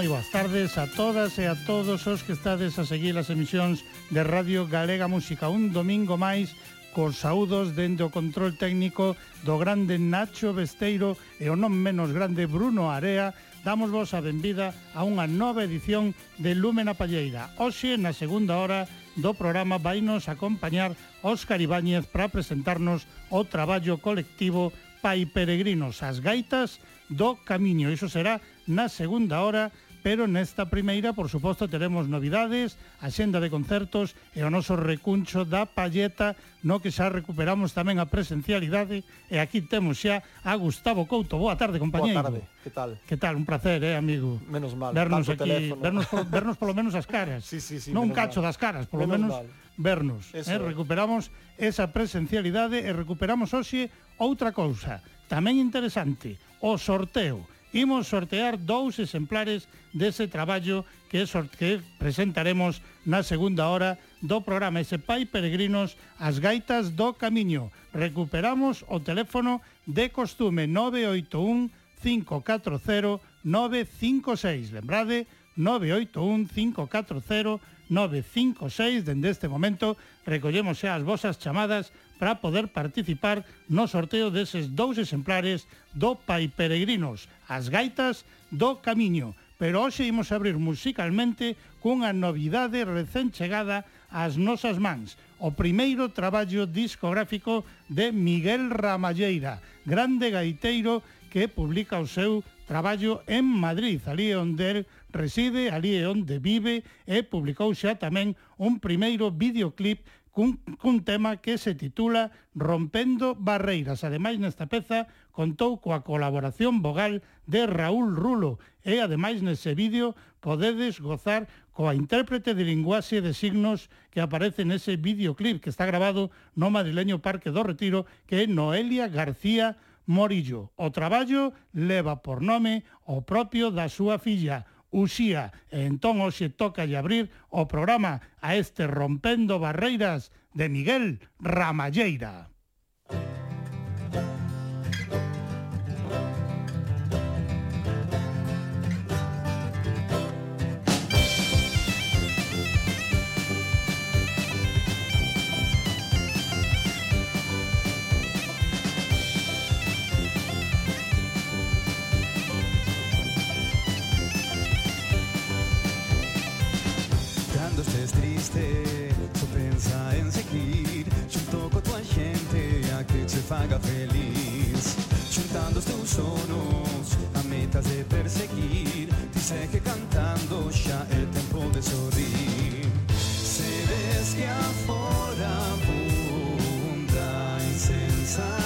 moi boas tardes a todas e a todos os que estades a seguir as emisións de Radio Galega Música un domingo máis cos saúdos dende o control técnico do grande Nacho Besteiro e o non menos grande Bruno Area damos vos a benvida a unha nova edición de Lúmena Palleira hoxe na segunda hora do programa vainos acompañar Óscar Ibáñez para presentarnos o traballo colectivo Pai Peregrinos as Gaitas do Camiño. Iso será na segunda hora pero nesta primeira, por suposto, teremos novidades, a xenda de concertos e o noso recuncho da palleta, no que xa recuperamos tamén a presencialidade, e aquí temos xa a Gustavo Couto. Boa tarde, compañeiro. Boa tarde, que tal? Que tal, un placer, eh, amigo. Menos mal, vernos tanto aquí, teléfono. Vernos, por, vernos polo menos as caras. Sí, sí, sí, non un cacho mal. das caras, polo menos, menos mal. vernos. Eh. Eso eh, é. recuperamos esa presencialidade e recuperamos hoxe outra cousa tamén interesante, o sorteo imos sortear dous exemplares dese traballo que, sorte, presentaremos na segunda hora do programa Ese Pai Peregrinos As Gaitas do Camiño. Recuperamos o teléfono de costume 981 540 956. Lembrade, 981 540 956. Dende este momento recollemos xa as vosas chamadas para poder participar no sorteo deses dous exemplares do Pai Peregrinos, as gaitas do camiño. Pero hoxe imos abrir musicalmente cunha novidade recén chegada ás nosas mans, o primeiro traballo discográfico de Miguel Ramalleira, grande gaiteiro que publica o seu traballo en Madrid, ali onde el reside, ali é onde vive e publicou xa tamén un primeiro videoclip cun, cun tema que se titula Rompendo barreiras. Ademais, nesta peza contou coa colaboración vogal de Raúl Rulo e, ademais, nese vídeo podedes gozar coa intérprete de linguaxe de signos que aparece nese videoclip que está grabado no madrileño Parque do Retiro, que é Noelia García Morillo. O traballo leva por nome o propio da súa filla, Uxía. E entón hoxe toca lle abrir o programa a este Rompendo Barreiras de Miguel Ramalleira. Triste, pensa en seguir Xunto co tua xente a que te faga feliz. Xuntando os teus sonos a metas de perseguir Ti segue cantando, xa é tempo de sorrir. Se ves que afora abunda a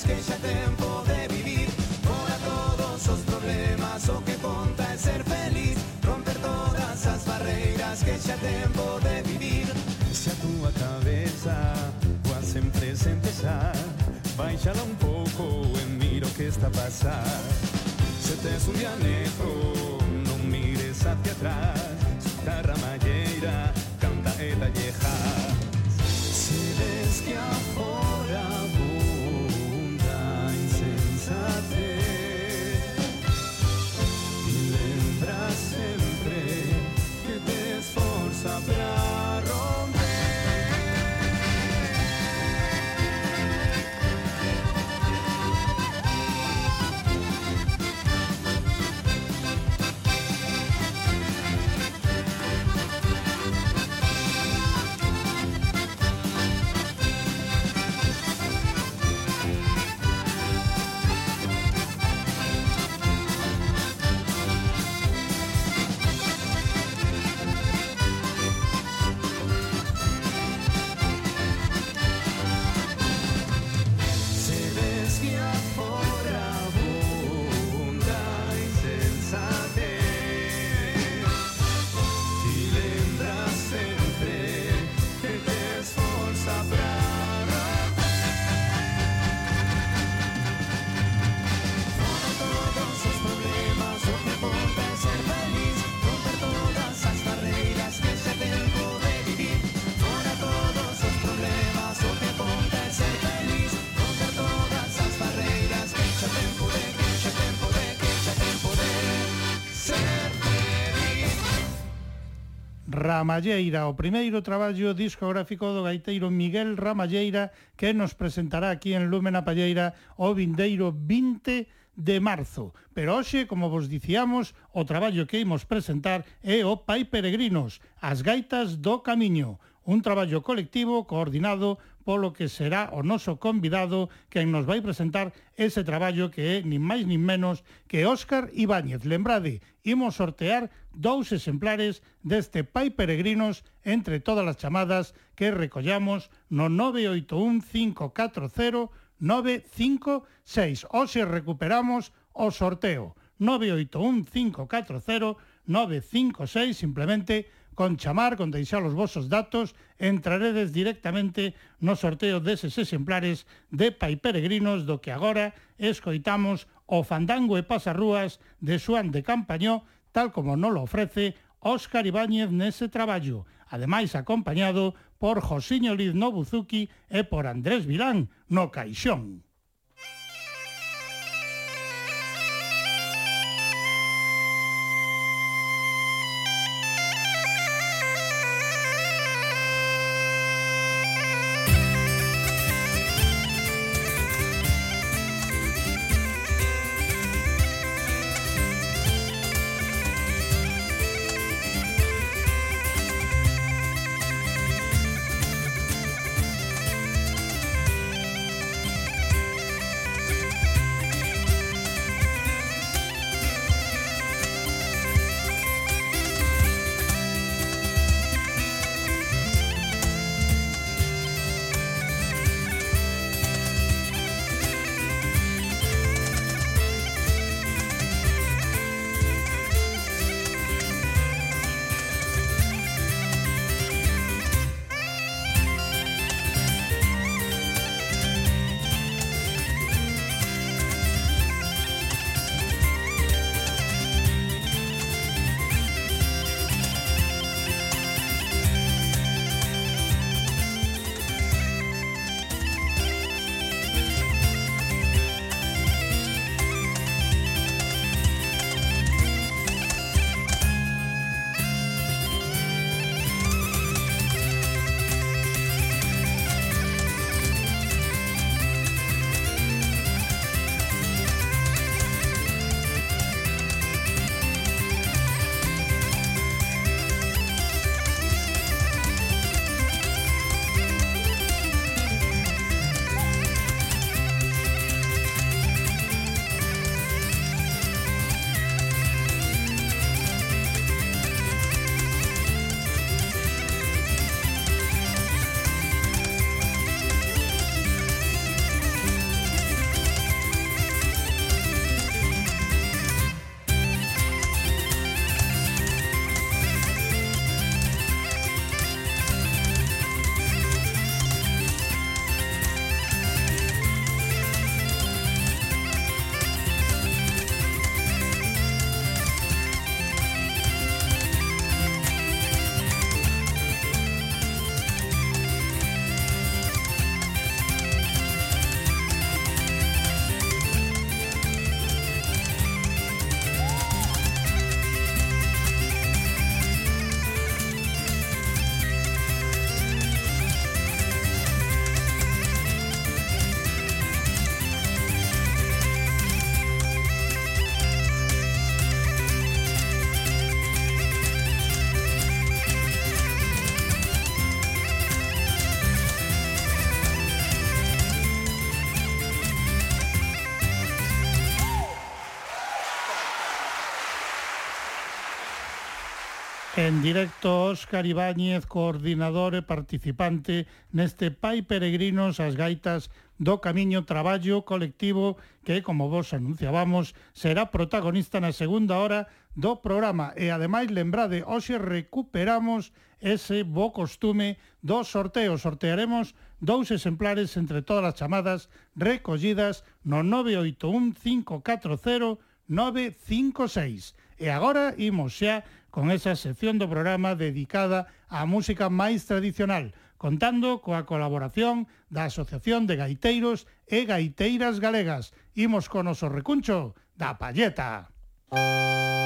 es que xa tempo de vivir. Fora todos os problemas O que conta é ser feliz. Romper todas as barreiras Que xa tempo de vivir. Se a túa cabeza Coa sempre sente xa Baixala un pouco e mira o que está a pasar. Se tes un día negro Non mires hacia atrás. Guitarra malleira Canta e dallejás Se ves que a fora Ramalleira, o primeiro traballo discográfico do gaiteiro Miguel Ramalleira que nos presentará aquí en Lúmena Palleira o vindeiro 20 de marzo. Pero hoxe, como vos dicíamos, o traballo que imos presentar é o Pai Peregrinos, as gaitas do camiño, un traballo colectivo coordinado polo que será o noso convidado que nos vai presentar ese traballo que é nin máis nin menos que Óscar Ibáñez. Lembrade, imos sortear dous exemplares deste Pai Peregrinos entre todas as chamadas que recollamos no 981 540 956. Hoxe recuperamos o sorteo 981 540 956 simplemente con chamar, con deixar os vosos datos, entraredes directamente no sorteo deses exemplares de Pai Peregrinos do que agora escoitamos o fandango e pasarrúas de Xuan de Campañó, tal como non lo ofrece Óscar Ibáñez nese traballo, ademais acompañado por Josiño Liz Nobuzuki e por Andrés Vilán no Caixón. En directo, Óscar Ibáñez, coordinador e participante neste Pai Peregrinos as Gaitas do Camiño Traballo Colectivo que, como vos anunciábamos, será protagonista na segunda hora do programa. E ademais, lembrade, hoxe recuperamos ese bo costume do sorteo. Sortearemos dous exemplares entre todas as chamadas recollidas no 981 540 956. E agora imos xa con esa sección do programa dedicada á música máis tradicional, contando coa colaboración da Asociación de Gaiteiros e Gaiteiras Galegas. Imos con o recuncho da Palleta. Música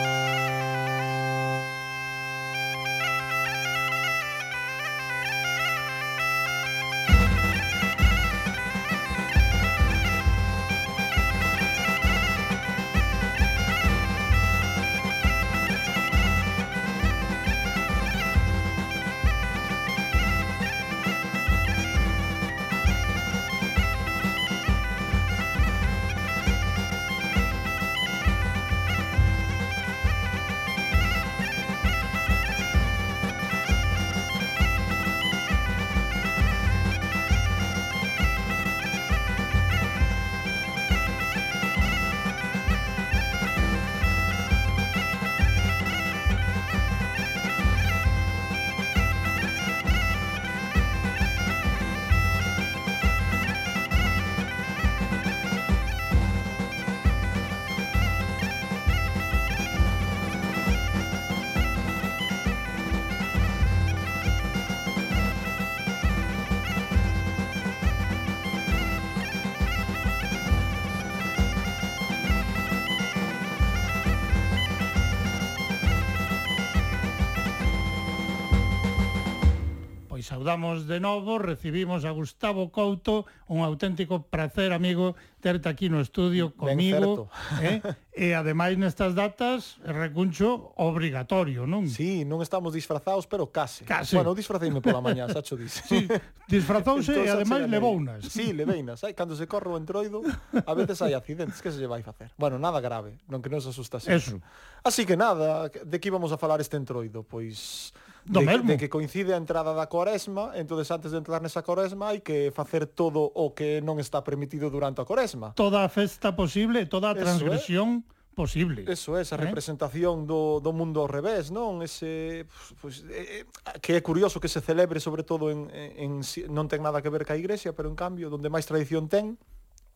saudamos de novo, recibimos a Gustavo Couto, un auténtico placer, amigo, terte aquí no estudio comigo. Eh? E ademais nestas datas, recuncho obrigatorio, non? Sí, non estamos disfrazados, pero case. case. Bueno, disfraceime pola mañá, Sacho dis. Sí, disfrazouse Entón, e ademais levounas. Sí, leveinas. Ai, cando se corre o entroido, a veces hai accidentes, que se lle vai facer? Bueno, nada grave, non que non se asusta sempre. Eso. Así que nada, de que íbamos a falar este entroido? Pois do de, mesmo. de que coincide a entrada da Coresma, entonces antes de entrar nesa Coresma hai que facer todo o que non está permitido durante a Coresma. Toda a festa posible, toda a transgresión Eso, eh? posible. Eso é, esa eh? representación eh? do, do mundo ao revés, non? Ese, pues, eh, eh, que é curioso que se celebre sobre todo en, en, en non ten nada que ver ca Igrexa, pero en cambio, donde máis tradición ten,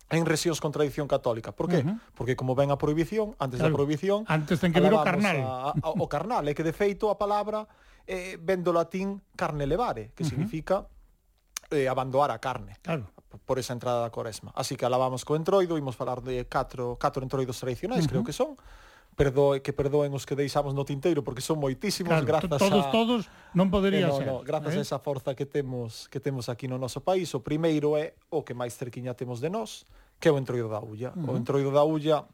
en resións con tradición católica. Por qué? Uh -huh. Porque como ven a prohibición, antes claro. da prohibición... Antes ten que ver o carnal. A, a, o carnal, é que de feito a palabra eh, vendo latín carne levare, que uh -huh. significa eh, abandoar a carne. Claro por esa entrada da Coresma. Así que alabamos co entroido, imos falar de catro, catro entroidos tradicionais, uh -huh. creo que son. Perdoe, que perdoen os que deixamos no tinteiro porque son moitísimos claro, grazas todos a... todos non podería eh, no, ser. No, grazas eh? a esa forza que temos que temos aquí no noso país. O primeiro é o que máis cerquiña temos de nós, que é o entroido da Ulla. Uh -huh. O entroido da Ulla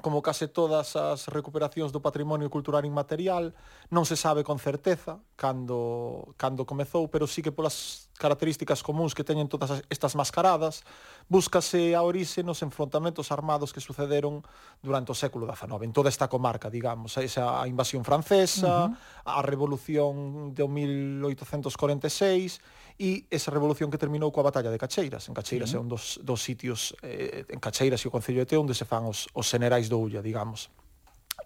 como case todas as recuperacións do patrimonio cultural inmaterial, non se sabe con certeza, cando, cando comezou, pero sí que polas características comuns que teñen todas estas mascaradas, búscase a orixe nos enfrontamentos armados que sucederon durante o século XIX, en toda esta comarca, digamos, a esa invasión francesa, uh -huh. a revolución de 1846 e esa revolución que terminou coa batalla de Cacheiras. En Cacheiras sí. é un dos, dos sitios, eh, en Cacheiras e o Concello de Teo, onde se fan os, os generais do Ulla, digamos.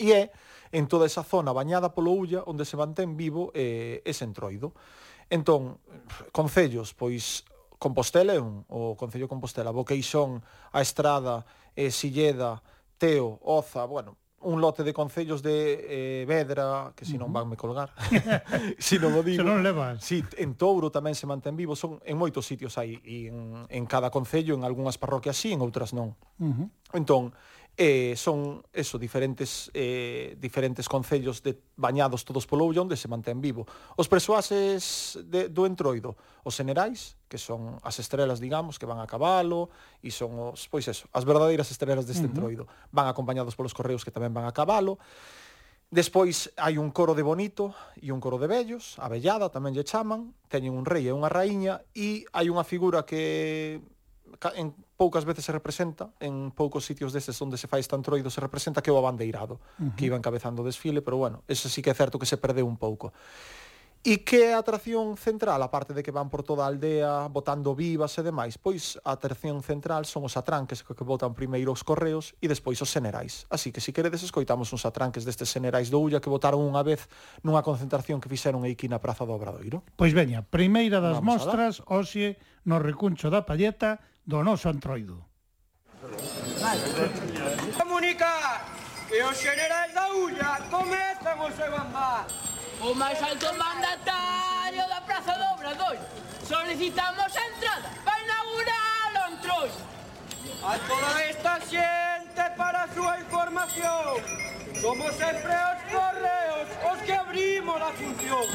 E é en toda esa zona bañada polo Ulla onde se mantén vivo eh, ese entroido. Entón, concellos, pois Compostela é un, o Concello Compostela, Boqueixón, A Estrada, eh, Silleda, Teo, Oza, bueno, un lote de concellos de eh, Vedra, que si non vanme colgar, si non o digo. Se non levan. Si, en Touro tamén se mantén vivo, son en moitos sitios hai, e en, en cada concello, en algunhas parroquias sí, en outras non. Uh -huh. Entón, eh, son eso, diferentes eh, diferentes concellos de bañados todos polo ollo onde se mantén vivo. Os persoaxes de, do entroido, os generais, que son as estrelas, digamos, que van a cabalo e son os, pois eso, as verdadeiras estrelas deste uh -huh. entroido. Van acompañados polos correos que tamén van a cabalo. Despois hai un coro de bonito e un coro de vellos, a vellada tamén lle chaman, teñen un rei e unha raíña e hai unha figura que en poucas veces se representa, en poucos sitios destes onde se fai este antroido se representa que o abandeirado, uh -huh. que iba encabezando o desfile, pero bueno, eso sí que é certo que se perdeu un pouco. E que é a atracción central, a parte de que van por toda a aldea botando vivas e demais, pois a atracción central son os atranques que botan primeiro os correos e despois os senerais. Así que se queredes escoitamos uns atranques destes senerais do Ulla que votaron unha vez nunha concentración que fixeron aquí na Praza do Obradoiro. Pois veña, primeira das Vamos mostras, hoxe no recuncho da Palleta, do noso antroido. Comunicar que os generais da Ulla comezan o seu andar. O máis alto mandatario da Praza do Obradoiro solicitamos a entrada para inaugurar o entroido. A toda esta xente para a súa información somos sempre os correos os que abrimos a función.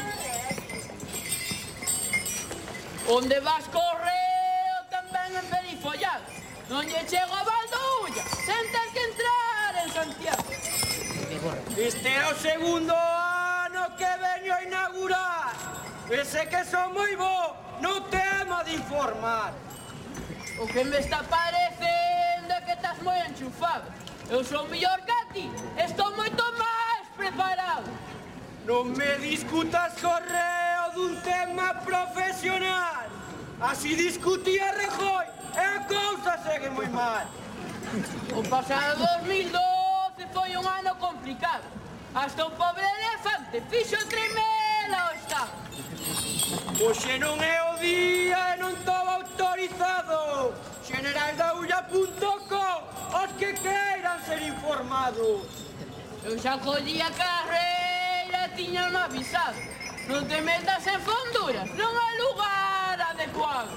Onde vas correr entrar en Perifollado, donde chego a Valdulla, ten ter que entrar en Santiago. Este é o segundo ano que veño a inaugurar, Ese que son moi bo, non tema de informar. O que me está parecendo é que estás moi enchufado. Eu sou mellor que ti, estou moito máis preparado. Non me discutas correo dun tema profesional. Así discutía Rejoy. e a cousa segue moi mal. O pasado 2012 foi un ano complicado. Hasta o pobre elefante fixo tremela o Estado. Non é o día e non estaba autorizado. Generaldaulla.com os que queiran ser informados. Eu xa collía carreira, tiñan avisado. Non te metas en fonduras, non hai lugar adecuado.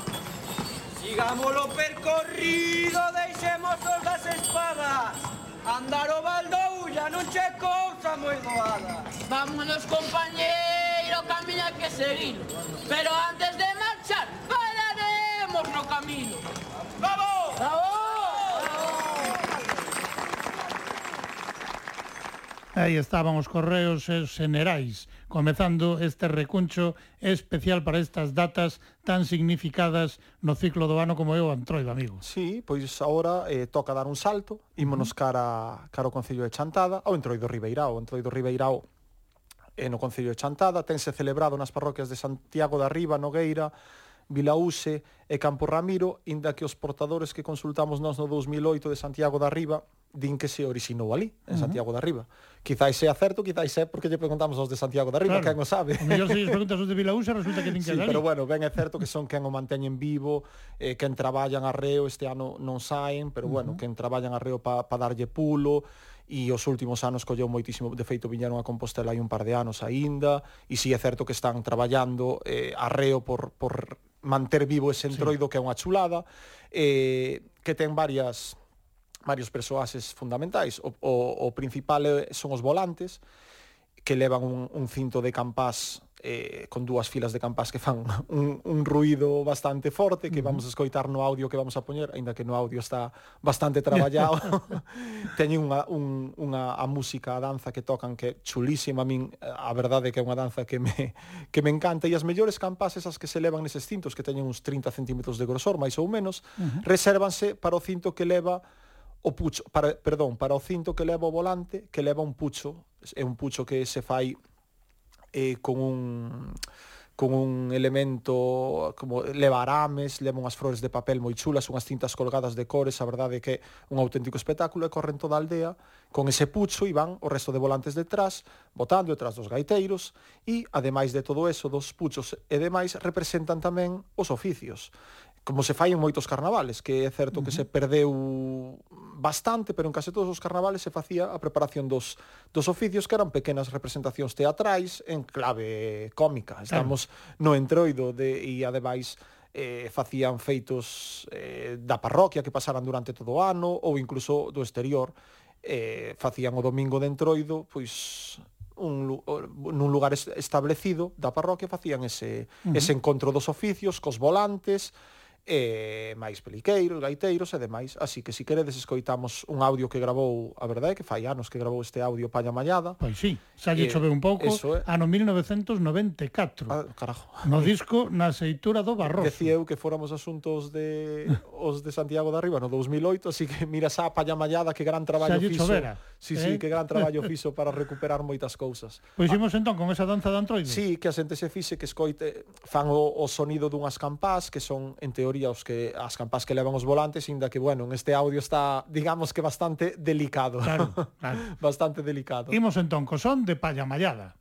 Sigamos o percorrido, deixemos os das espadas. Andar o baldoulla non che cousa moi doada. Vámonos, compañeiro, camiña que seguir. Pero antes de marchar, pararemos no camino. Vamos! Vamos! Aí estaban os correos e os generais comezando este recuncho especial para estas datas tan significadas no ciclo do ano como eu antroido, amigo. Sí, pois agora eh, toca dar un salto, ímonos cara, cara o Concello de Chantada, ao Entroido Ribeirao, o Entroido Ribeirao eh, no Concello de Chantada, tense celebrado nas parroquias de Santiago da Riba, Nogueira, Vilaúse e Campo Ramiro, inda que os portadores que consultamos nós no 2008 de Santiago da Riba din que se orixinou ali, en uh -huh. Santiago da Riba. Quizáis sea certo, quizáis é porque lle preguntamos aos de Santiago da Riba, claro. quen o sabe. O mellor se lles preguntas aos de Vilaúsa, resulta que din que sí, pero bueno, ben é certo que son quen o manteñen vivo, eh, quen traballan arreo, este ano non saen, pero bueno, uh -huh. quen traballan arreo para pa darlle pulo, e os últimos anos colleu moitísimo, de feito viñeron a Compostela hai un par de anos aínda, e si sí, é certo que están traballando eh, arreo por, por manter vivo ese entroido sí. que é unha chulada, eh, que ten varias varios persoaxes fundamentais. O, o, o principal son os volantes, que levan un, un cinto de campás eh, con dúas filas de campás que fan un, un ruido bastante forte que vamos a escoitar no audio que vamos a poñer aínda que no audio está bastante traballado teñen unha, un, unha a música, a danza que tocan que é chulísima a min, a verdade que é unha danza que me, que me encanta e as mellores campás esas que se levan neses cintos que teñen uns 30 centímetros de grosor, máis ou menos uh -huh. resérvanse para o cinto que leva o pucho, para, perdón, para o cinto que leva o volante, que leva un pucho, é un pucho que se fai eh, con un con un elemento como leva arames, leva unhas flores de papel moi chulas, unhas cintas colgadas de cores, a verdade é que é un auténtico espectáculo e corren toda a aldea con ese pucho e van o resto de volantes detrás, botando detrás dos gaiteiros e, ademais de todo eso, dos puchos e demais, representan tamén os oficios como se fai en moitos carnavales, que é certo uh -huh. que se perdeu bastante, pero en case todos os carnavales se facía a preparación dos, dos oficios que eran pequenas representacións teatrais en clave cómica. Estamos claro. no entroido de, e ademais eh, facían feitos eh, da parroquia que pasaran durante todo o ano ou incluso do exterior eh, facían o domingo de entroido pois un, nun lugar establecido da parroquia facían ese, uh -huh. ese encontro dos oficios cos volantes e máis peliqueiros, gaiteiros e demais. Así que se si queredes escoitamos un audio que grabou, a verdade é que fai anos que grabou este audio Paña Mallada. Pois sí, xa lle choveu un pouco, é... ano 1994. Ah, carajo. No disco Na seitura do Barroso. Decía eu que fóramos asuntos de os de Santiago de Arriba no 2008, así que mira xa a Paña Mallada que gran traballo fixo. Xa lle. Fixo Sí, eh? sí, que gran traballo fixo para recuperar moitas cousas. Pois imos entón con esa danza de Antroide. Sí, que a xente se fixe que escoite fan o, o sonido dunhas campás que son en teoría os que as campás que levan os volantes, inda que bueno, en este audio está, digamos que bastante delicado. Claro, claro. bastante delicado. Imos entón co son de palla mallada.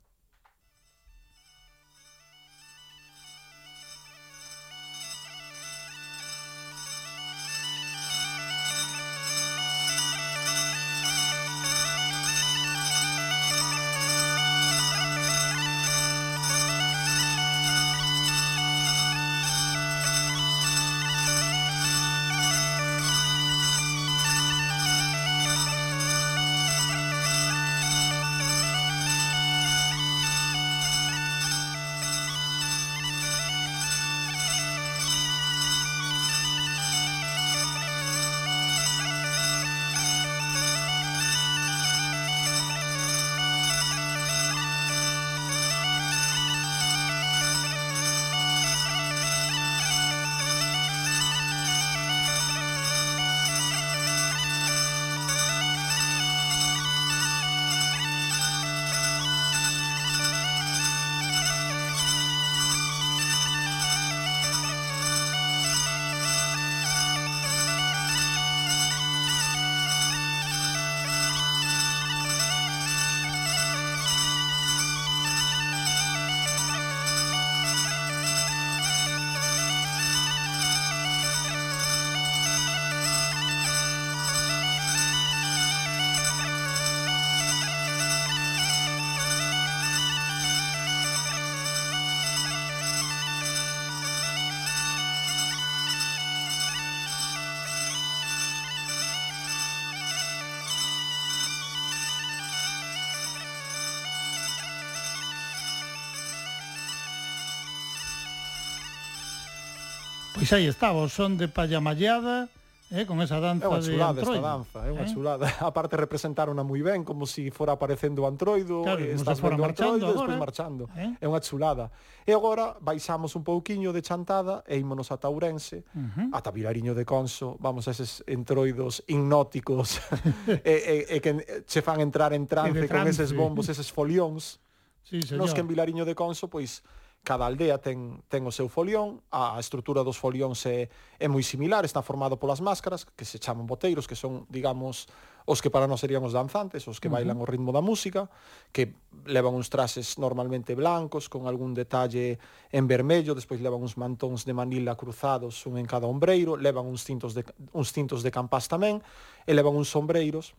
Pois aí estaba, o son de Pallamallada, eh, con esa danza é unha chulada de Antroido, esta danza, é unha eh? chulada. Aparte representarona moi ben, como se si fora aparecendo o Antroido, claro, eh, estás vendo o Antroido, e despois marchando. Eh? É unha chulada. E agora baixamos un pouquiño de chantada e ímonos ata Ourense, uh -huh. ata Vilariño de Conso, vamos a eses entroidos hipnóticos e, e, e que che fan entrar en trance, trance con eses bombos, eses folións. Sí, señor. Nos que en Vilariño de Conso, pois, cada aldea ten, ten o seu folión, a estrutura dos folións é, é moi similar, está formado polas máscaras, que se chaman boteiros, que son, digamos, os que para nós serían os danzantes, os que uh -huh. bailan o ritmo da música, que levan uns trases normalmente blancos, con algún detalle en vermello, despois levan uns mantóns de Manila cruzados, un en cada ombreiro, levan uns cintos de, uns cintos de campás tamén, e levan uns sombreiros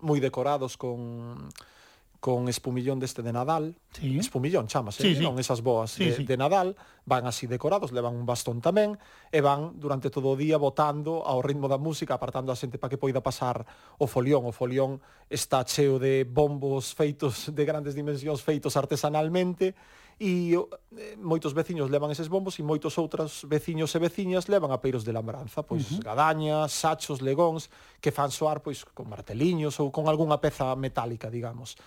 moi decorados con con espumillón deste de Nadal, sí. espumillón chamase, sí, eh, sí. non esas boas sí, de, sí. de Nadal, van así decorados, levan un bastón tamén, e van durante todo o día botando ao ritmo da música, apartando a xente para que poida pasar o folión. O folión está cheo de bombos feitos de grandes dimensións feitos artesanalmente, e eh, moitos veciños levan eses bombos e moitos outros veciños e veciñas levan apeiros de lambranza, pois uh -huh. gadañas, sachos, legóns, que fan soar pois con marteliños ou con algunha peza metálica, digamos.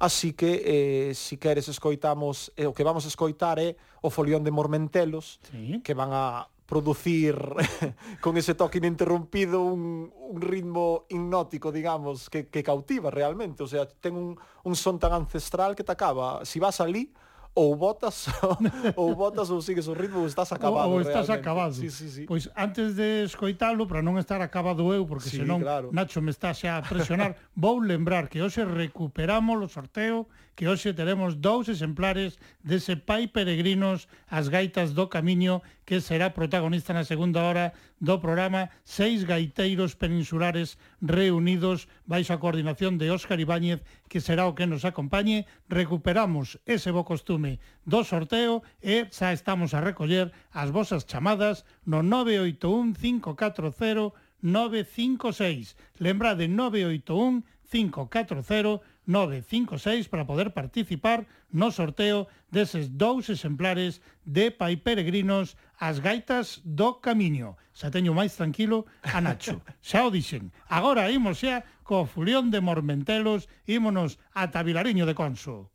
Así que, eh, si queres, escoitamos... Eh, o que vamos a escoitar é o folión de Mormentelos, sí. que van a producir con ese toque ininterrumpido un, un ritmo hipnótico, digamos, que, que cautiva realmente. O sea, ten un, un son tan ancestral que te acaba. Si vas ali, ou botas ou botas ou sigues o ritmo ou estás acabado ou, ou estás realmente. acabado. Sí, sí, sí. Pois antes de escoitalo para non estar acabado eu porque sí, senón claro. Nacho me está xa a presionar, vou lembrar que hoxe recuperamos o sorteo que hoxe teremos dous exemplares dese Pai Peregrinos As Gaitas do Camiño que será protagonista na segunda hora do programa Seis Gaiteiros Peninsulares Reunidos baixo a coordinación de Óscar Ibáñez que será o que nos acompañe. Recuperamos ese bo costume do sorteo e xa estamos a recoller as vosas chamadas no 981 540 956. Lembrade 981 540 956 para poder participar no sorteo deses dous exemplares de Pai Peregrinos As Gaitas do Camiño. Xa teño máis tranquilo a Nacho. Xa o dixen. Agora imos xa co Fulión de Mormentelos, ímonos ata Vilariño de Conso.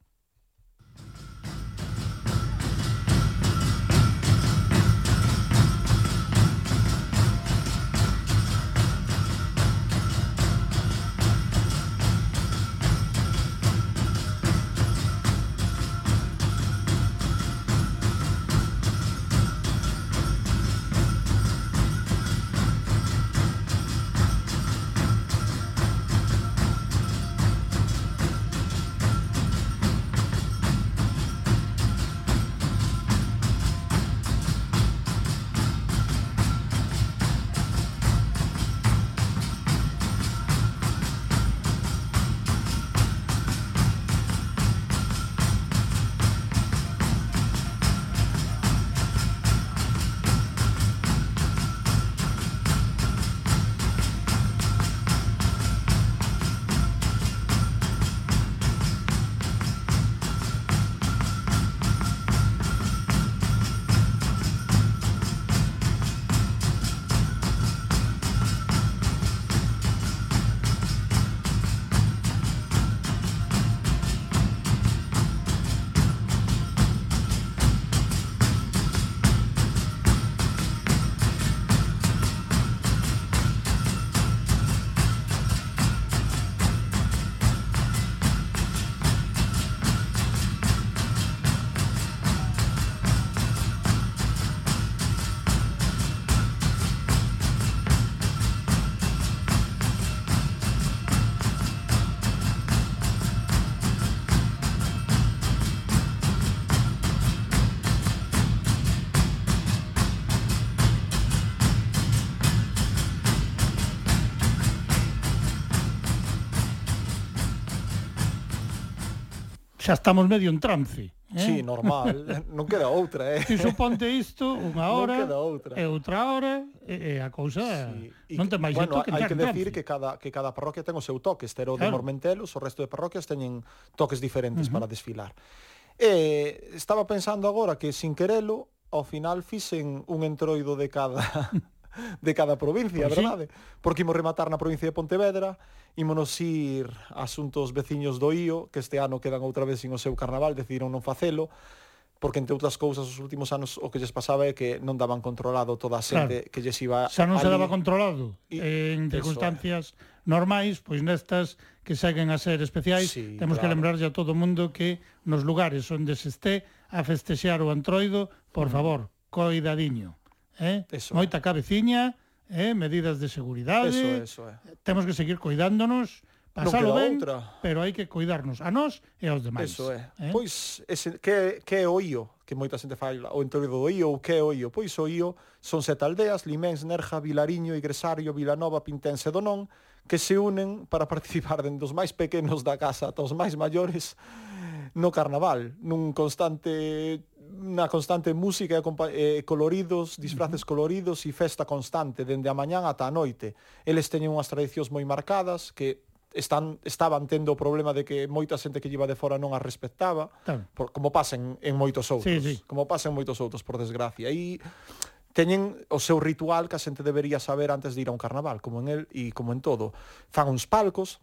xa estamos medio en trance. Eh? Sí, normal, non queda outra, eh. Ti suponte isto unha hora, queda outra. e outra hora, e, e a cousa sí. E, non ten máis bueno, que hai que decir que cada que cada parroquia ten o seu toque, estero claro. de Mormentelos, o resto de parroquias teñen toques diferentes uh -huh. para desfilar. E estaba pensando agora que sin querelo, ao final fixen un entroido de cada de cada provincia, pois verdade? Sí. Porque imos rematar na provincia de Pontevedra, ímonos ir a asuntos veciños do Ío, que este ano quedan outra vez sin o seu carnaval, decidiron non facelo, porque entre outras cousas os últimos anos o que lles pasaba é que non daban controlado toda a xente claro. que lles iba Xa non ali. se daba controlado e, eh, en circunstancias é. normais, pois nestas que seguen a ser especiais, sí, temos claro. que lembrarlle a todo mundo que nos lugares onde se este a festexear o Antroido, por mm. favor, coidadiño eh? Eso moita é. cabeciña, eh? medidas de seguridade. Eso, é, eso é. Temos que seguir cuidándonos, pasalo ben, outra. pero hai que cuidarnos a nós e aos demais. Eso é. Eh? Pois ese, que, que é o IO? que moita xente fala o entorno do Io, o que é o Io? Pois o Io son sete aldeas, Limens, Nerja, Vilariño, Igresario, Vilanova, Pintense e Donón, que se unen para participar dende os máis pequenos da casa ata os máis maiores no carnaval, nun constante na constante música e coloridos, disfraces uh -huh. coloridos e festa constante dende a mañán ata a noite. Eles teñen unhas tradicións moi marcadas que están estaban tendo o problema de que moita xente que lleva de fora non as respectaba, por, como pasen en moitos outros, sí, sí. como pasen moitos outros por desgracia. E teñen o seu ritual que a xente debería saber antes de ir a un carnaval, como en el e como en todo. Fan uns palcos,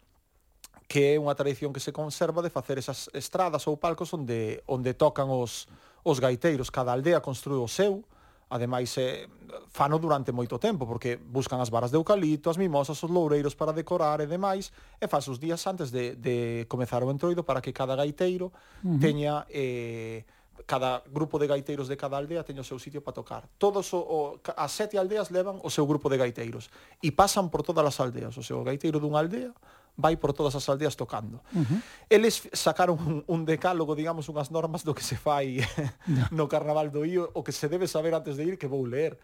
que é unha tradición que se conserva de facer esas estradas ou palcos onde onde tocan os os gaiteiros, cada aldea construiu o seu, ademais eh, fano durante moito tempo porque buscan as varas de eucalipto, as mimosas, os loureiros para decorar e demais e faz os días antes de, de comezar o entroido para que cada gaiteiro uh -huh. teña eh, cada grupo de gaiteiros de cada aldea teña o seu sitio para tocar. Todos o, o, as sete aldeas levan o seu grupo de gaiteiros e pasan por todas as aldeas, o seu gaiteiro dunha aldea vai por todas as aldeas tocando. Uh -huh. Eles sacaron un, un decálogo, digamos, unhas normas do que se fai no Carnaval do Ío, o que se debe saber antes de ir, que vou ler.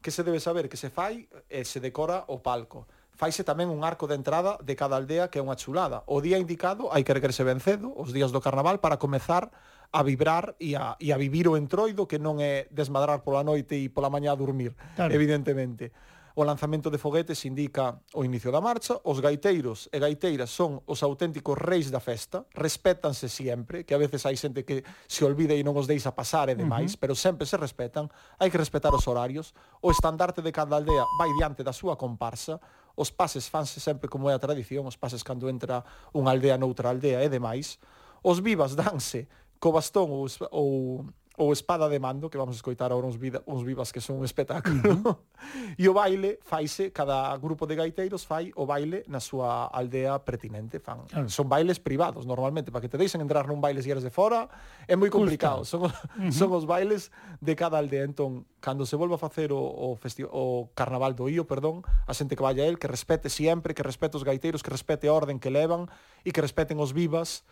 Que se debe saber que se fai e se decora o palco faise tamén un arco de entrada de cada aldea que é unha chulada. O día indicado hai que requerse ben cedo, os días do carnaval, para comezar a vibrar e a, e a vivir o entroido que non é desmadrar pola noite e pola mañá a dormir, claro. evidentemente. O lanzamento de foguetes indica o inicio da marcha, os gaiteiros e gaiteiras son os auténticos reis da festa, respétanse sempre, que a veces hai xente que se olvida e non os deixa pasar e demais, uh -huh. pero sempre se respetan, hai que respetar os horarios, o estandarte de cada aldea vai diante da súa comparsa, os pases fanse sempre como é a tradición, os pases cando entra unha aldea noutra aldea e demais, os vivas danse co bastón ou, ou ou Espada de Mando, que vamos escoitar agora uns, vida, uns vivas que son un espectáculo. e o baile faise, cada grupo de gaiteiros fai o baile na súa aldea pertinente. Fan. Claro. Son bailes privados, normalmente, para que te deixen entrar nun baile se eres de fora, é moi complicado. Son, uh -huh. son os bailes de cada aldea. Entón, cando se volva a facer o, o, o Carnaval do Ío, perdón, a xente que vaya a él, que respete sempre, que respete os gaiteiros, que respete a orden que levan e que respeten os vivas,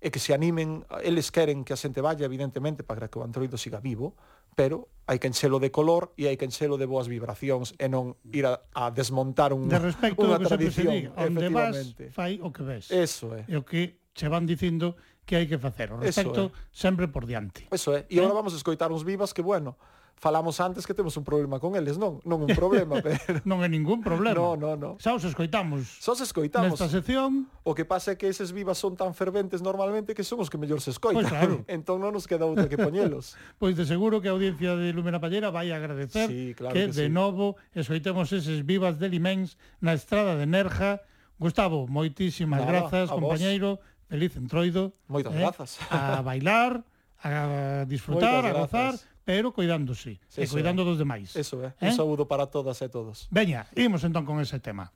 e que se animen, eles queren que a xente vaya, evidentemente, para que o antroido siga vivo, pero hai que enxelo de color e hai que enxelo de boas vibracións e non ir a, a desmontar un, de respecto unha que tradición. Se diga, onde vas, fai o que ves. Eso é. E o que che van dicindo que hai que facer. O respecto sempre por diante. Eso é. E eh? agora vamos a escoitar uns vivas que, bueno, falamos antes que temos un problema con eles, non? Non un problema, pero... non é ningún problema. No, no, no. Xa os escoitamos. Xa os escoitamos. Nesta sección... O que pasa é que eses vivas son tan ferventes normalmente que son os que mellor se escoitan. Pois claro. entón non nos queda outra que poñelos. pois de seguro que a audiencia de Lumena Pallera vai agradecer sí, claro que, que de sí. novo escoitemos eses vivas de Limens na estrada de Nerja. Gustavo, moitísimas Nada, grazas, compañeiro. Vos. Feliz entroido. Moitas eh? grazas. A bailar, a disfrutar, Moitas a gozar. Grazas pero cuidándose, eso e cuidando é. dos demais. Eso é, eh? un saúdo para todas e todos. Veña, imos entón con ese tema.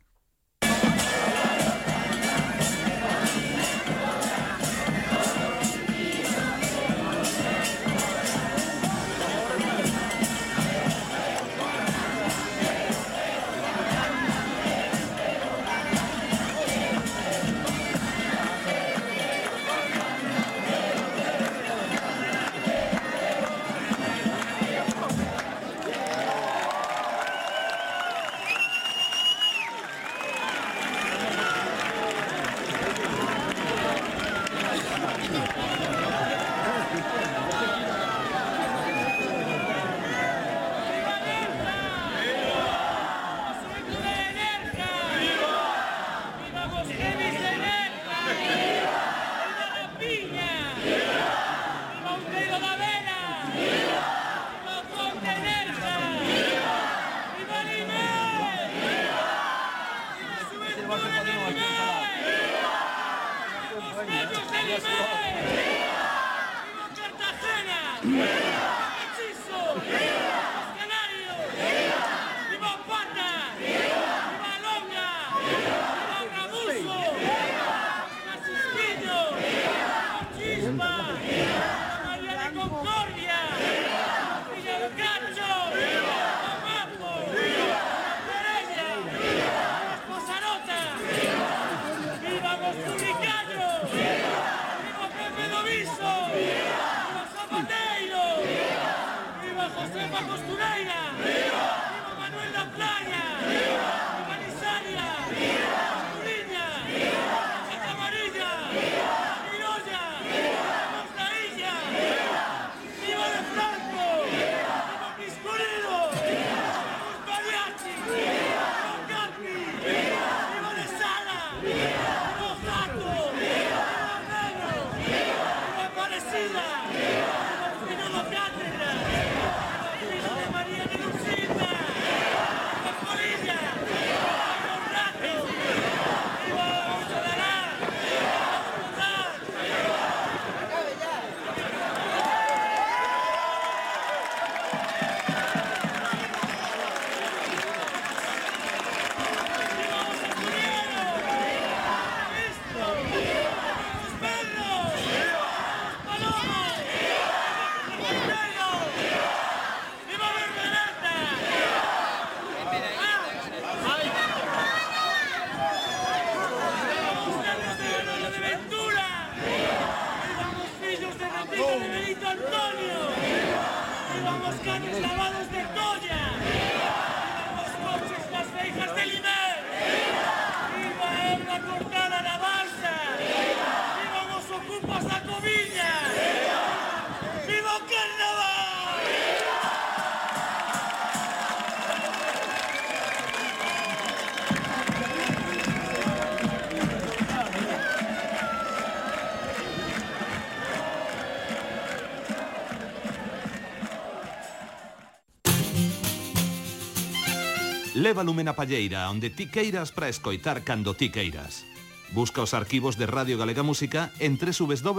Leva lume na palleira onde ti queiras para escoitar cando ti queiras. Busca os arquivos de Radio Galega Música en www.crtvg.es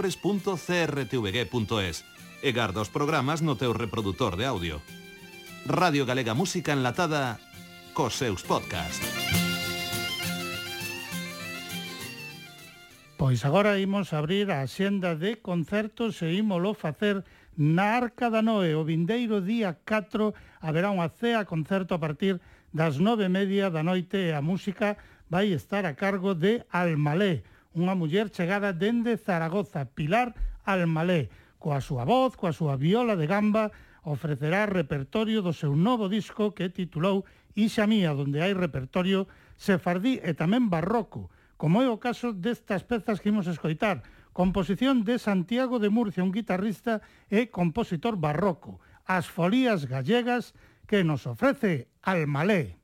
e garda os programas no teu reproductor de audio. Radio Galega Música enlatada cos seus podcast. Pois agora imos abrir a xenda de concertos e ímolo facer na Arca da Noé. O vindeiro día 4 haberá unha cea concerto a partir de das nove e media da noite e a música vai estar a cargo de Almalé, unha muller chegada dende Zaragoza, Pilar Almalé. Coa súa voz, coa súa viola de gamba, ofrecerá repertorio do seu novo disco que titulou Ixa Mía, onde hai repertorio sefardí e tamén barroco, como é o caso destas pezas que imos escoitar, composición de Santiago de Murcia, un guitarrista e compositor barroco, as folías gallegas que nos ofrece Almalé.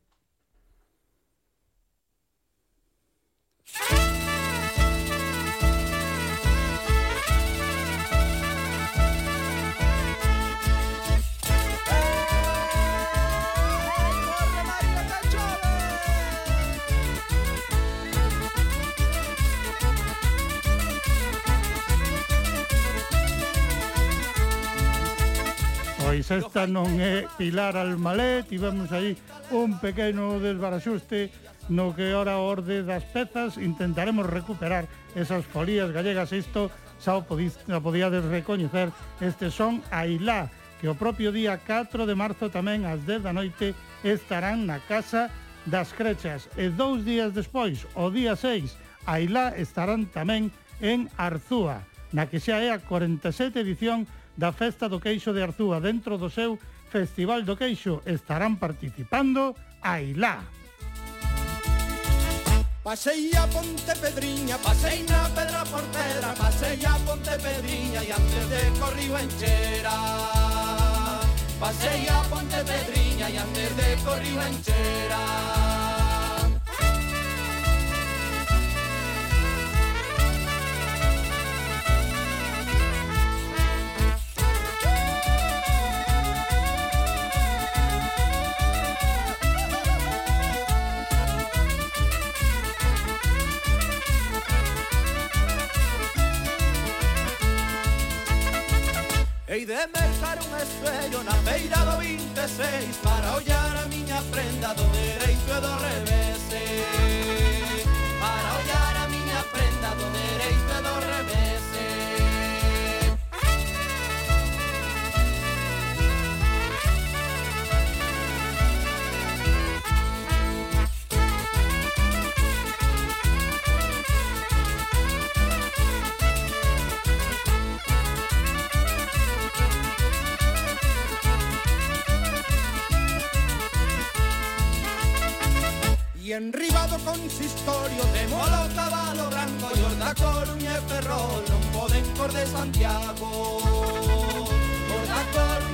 Pois esta non é Pilar Almalé, tivemos aí un pequeno desbaraxuste no que ora orde das pezas. Intentaremos recuperar esas folías gallegas isto xa o podíades recoñecer. Este son Ailá que o propio día 4 de marzo tamén ás 10 da noite estarán na Casa das Crechas. E dous días despois, o día 6 Ailá estarán tamén en Arzúa na que xa é a 47 edición da Festa do Queixo de Arzúa dentro do seu Festival do Queixo estarán participando Ailá. Pasei a Ponte Pedriña, pasei na Pedra Portera, pasei a Ponte Pedriña e antes de corriu enchera. Pasei a Ponte Pedriña e antes de corriu enchera. Hei de mercar un espello na feira do 26 Para ollar a miña prenda do dereito e do revés eh. Para ollar a miña prenda do dereito e do revés. y enribado consistorio de Mola, Caballo Branco, Yorda, Coruña e Ferrol, non poden cor de Santiago. Orda, Coruña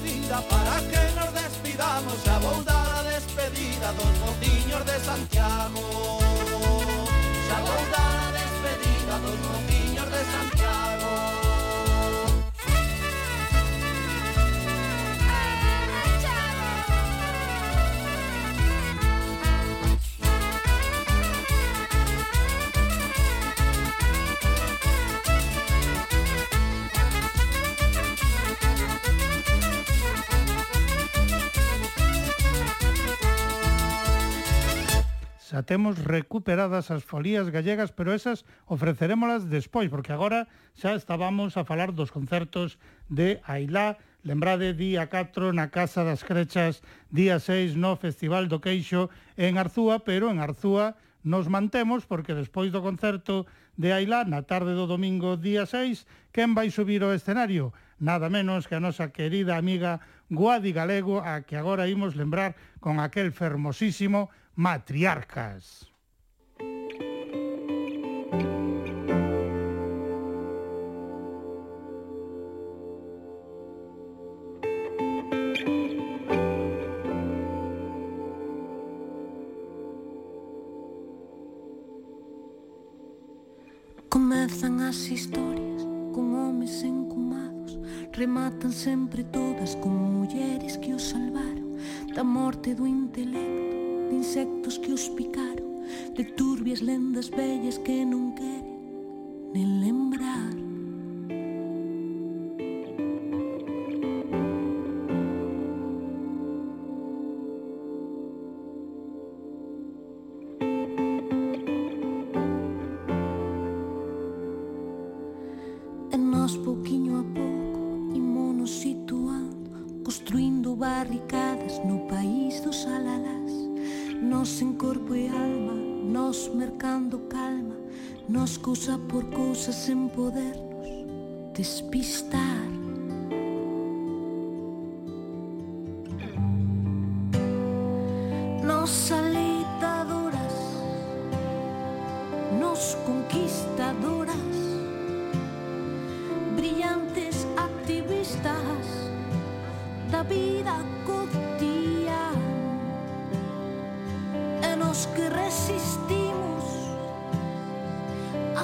medida para que nos despidamos. Xa vou dar a despedida dos mociños de Santiago. Xa vou dar a despedida dos mociños temos recuperadas as folías gallegas, pero esas ofrecerémolas despois, porque agora xa estábamos a falar dos concertos de Ailá, Lembrade, día 4 na Casa das Crechas, día 6 no Festival do Queixo en Arzúa, pero en Arzúa nos mantemos porque despois do concerto de Ailá, na tarde do domingo día 6, quen vai subir ao escenario? Nada menos que a nosa querida amiga Guadi Galego, a que agora imos lembrar con aquel fermosísimo matriarcas. Comezan as historias con homes encumados Rematan sempre todas con mulleres que os salvaron Da morte do intelecto de insectos que os picaron, de turbias lendas bellas que non queren nen lembrar. Conquistadoras brillantes activistas da vida cotidiana e nos que resistimos a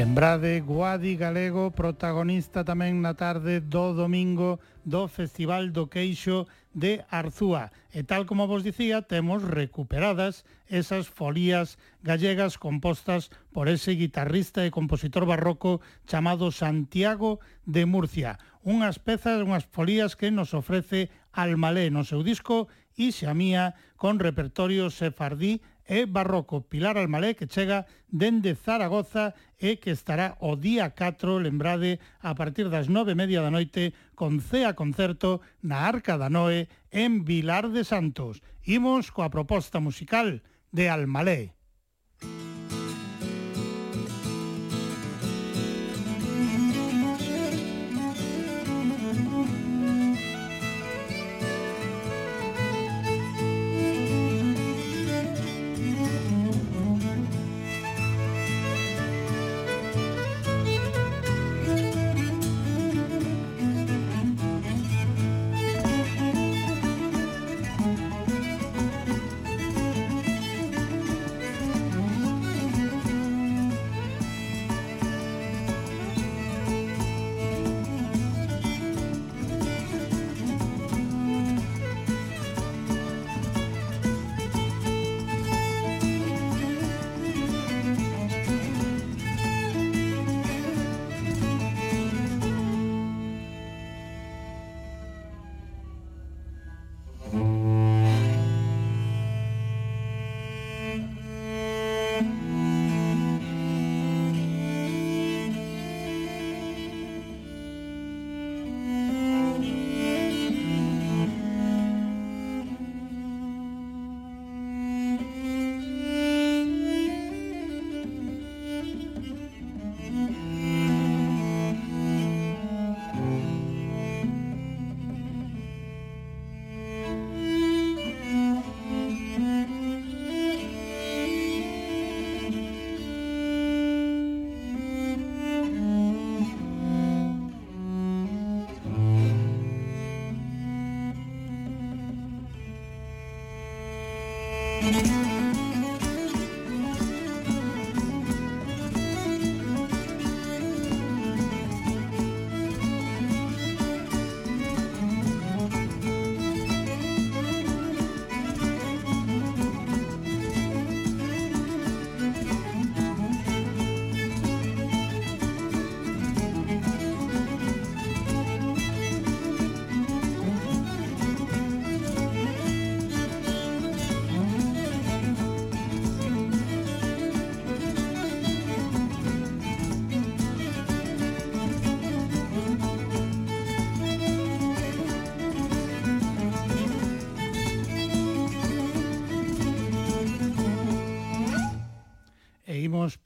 Lembrade, Guadi Galego, protagonista tamén na tarde do domingo do Festival do Queixo de Arzúa. E tal como vos dicía, temos recuperadas esas folías gallegas compostas por ese guitarrista e compositor barroco chamado Santiago de Murcia. Unhas pezas, unhas folías que nos ofrece Almalé no seu disco Ixe Mía con repertorio sefardí e barroco. Pilar Almalé que chega dende Zaragoza e que estará o día 4, lembrade, a partir das 9:30 da noite con CEA Concerto na Arca da Noé en Vilar de Santos. Imos coa proposta musical de Almalé. Música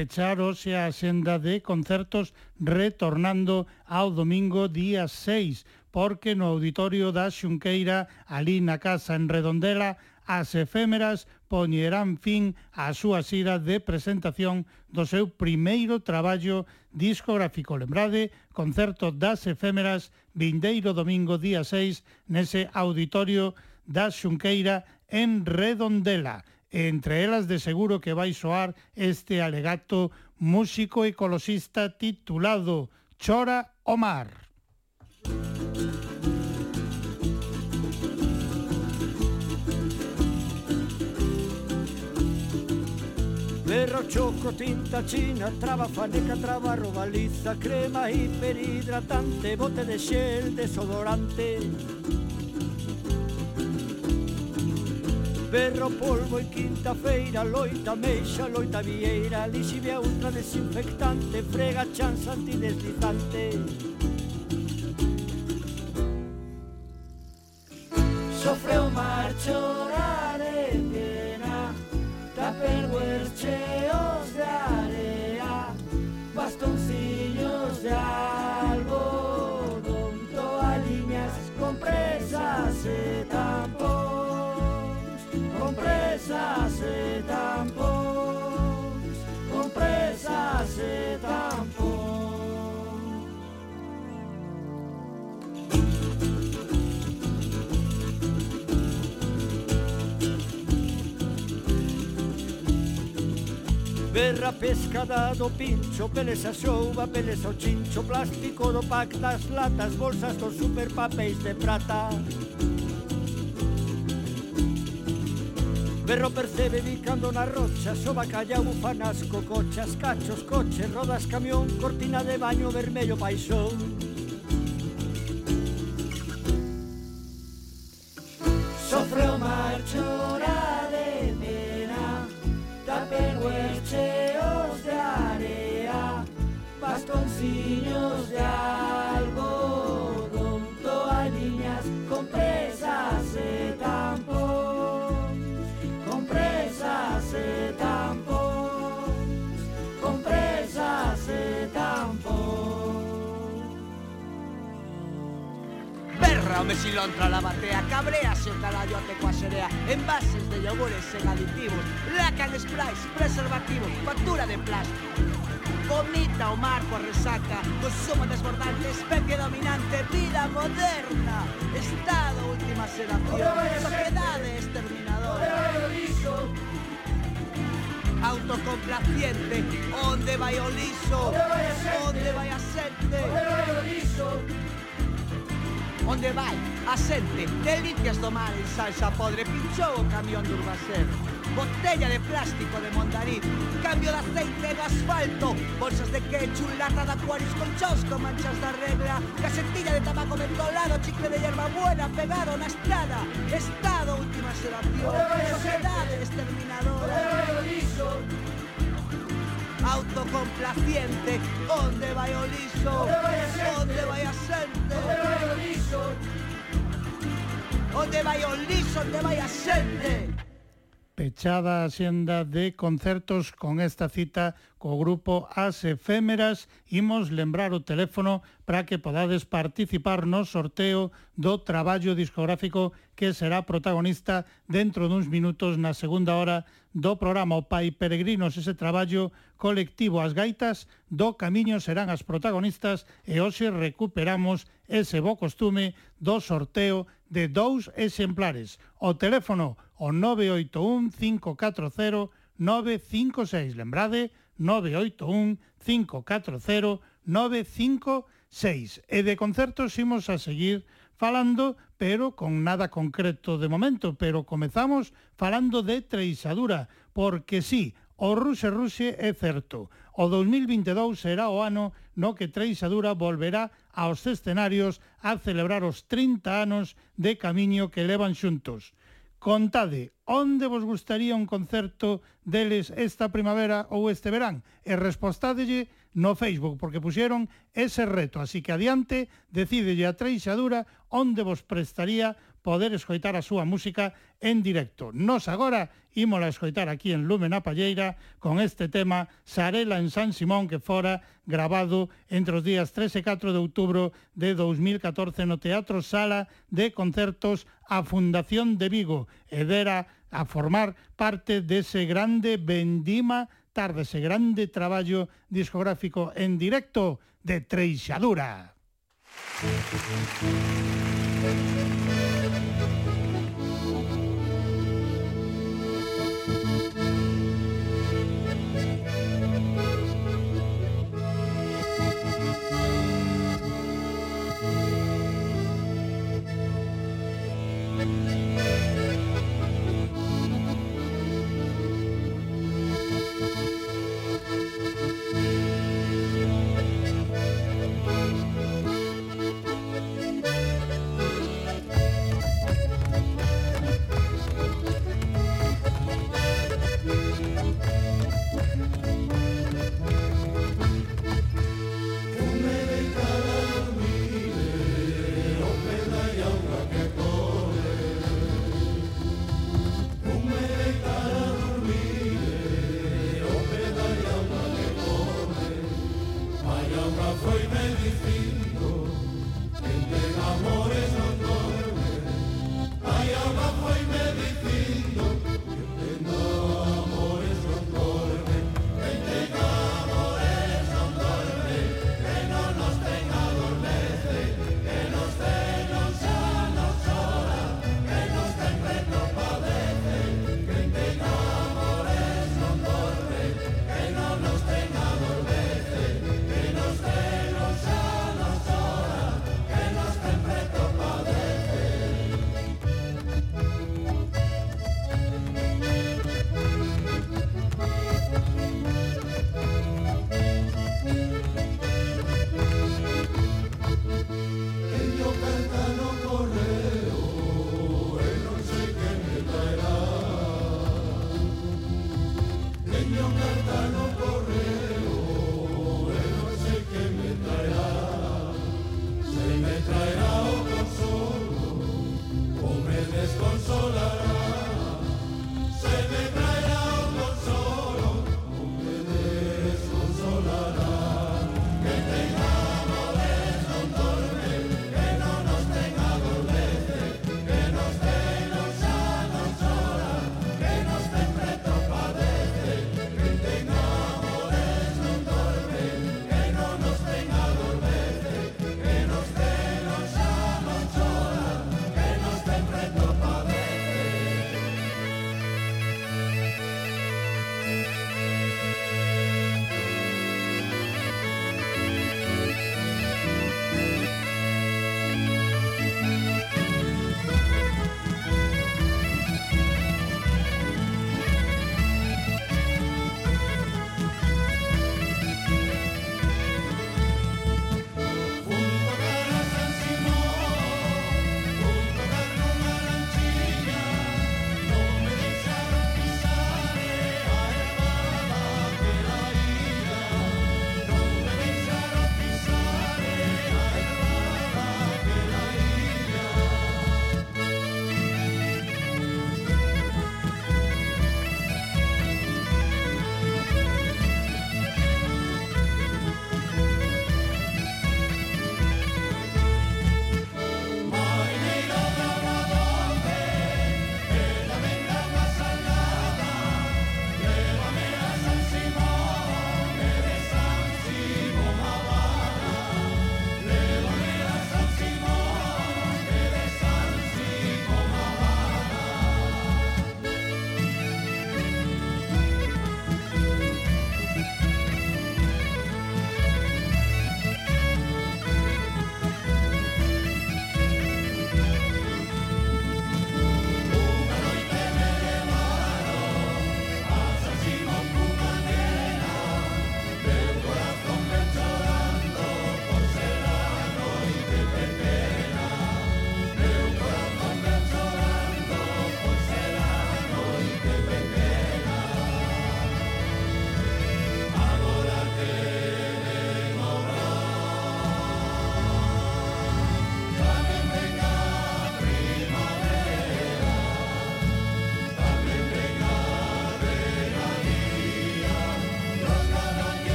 pechar hoxe a xenda de concertos retornando ao domingo día 6, porque no auditorio da Xunqueira, ali na Casa en Redondela, as efémeras poñerán fin á súa xira de presentación do seu primeiro traballo discográfico. Lembrade, concerto das efémeras vindeiro domingo día 6 nese auditorio da Xunqueira en Redondela. Entre elas de seguro que vai soar este alegato músico ecologista titulado Chora o mar. Berro, choco, tinta china, traba, faneca, traba, robaliza, crema, hiperhidratante, bote de xel, desodorante. Berro, polvo e quinta feira Loita, meixa, loita, vieira Lixivia, ultra, desinfectante Frega, chanza, antideslizante Sofre o mar chorare pena Ta perguerche os de area Bastoncillos de area da pescada, do pincho, pelesa xouba, pelesa o chincho, plástico do pack das latas, bolsas dos superpapéis de prata. Berro percebe bicando na rocha, soba calla, bufanas, cocochas, cachos, coches, rodas, camión, cortina de baño, vermello, paixón. Berra o mesilontra la batea Cabrease o carallo ate coa serea Envases de yogures sen aditivos Lacan sprays, preservativos Factura de plástico. Vomita o mar coa resaca Consumo desbordante, especie dominante Vida moderna. Estado última sedación. Sociedade exterminadora Autocomplaciente Onde vai o liso Onde vai a Onde vai? A xente, delicias do mar en salsa podre Pinchou o camión do Urbaser. Botella de plástico de Mondariz Cambio de aceite no asfalto Bolsas de quechu, lata de acuarios con chos con manchas da regla Casetilla de tabaco mentolado Chicle de hierba buena pegado na estrada. Estado última sedación Sociedade exterminadora autocomplaciente Onde vai o liso? Onde vai a onde vai o lixo? Onde vai o? Onde vai a xente? pechada a xenda de concertos con esta cita co grupo As Efémeras. Imos lembrar o teléfono para que podades participar no sorteo do traballo discográfico que será protagonista dentro duns minutos na segunda hora do programa O Pai Peregrinos, ese traballo colectivo As Gaitas do Camiño serán as protagonistas e hoxe recuperamos ese bo costume do sorteo de dous exemplares. O teléfono o 981 540 956. Lembrade, 981 540 956. E de concertos imos a seguir falando, pero con nada concreto de momento, pero comezamos falando de Treixadura, porque sí, o Ruse Ruse é certo. O 2022 será o ano no que Treixadura volverá aos escenarios a celebrar os 30 anos de camiño que levan xuntos. Contade onde vos gustaría un concerto deles esta primavera ou este verán e respostádelle no Facebook porque puxeron ese reto. Así que adiante, decídelle a Treixadura onde vos prestaría poder escoitar a súa música en directo. Nos agora ímola escoitar aquí en Lumen a Palleira con este tema Sarela en San Simón que fora grabado entre os días 3 e 4 de outubro de 2014 no Teatro Sala de Concertos a Fundación de Vigo e dera a formar parte dese grande vendima tarde, ese grande traballo discográfico en directo de Treixadura.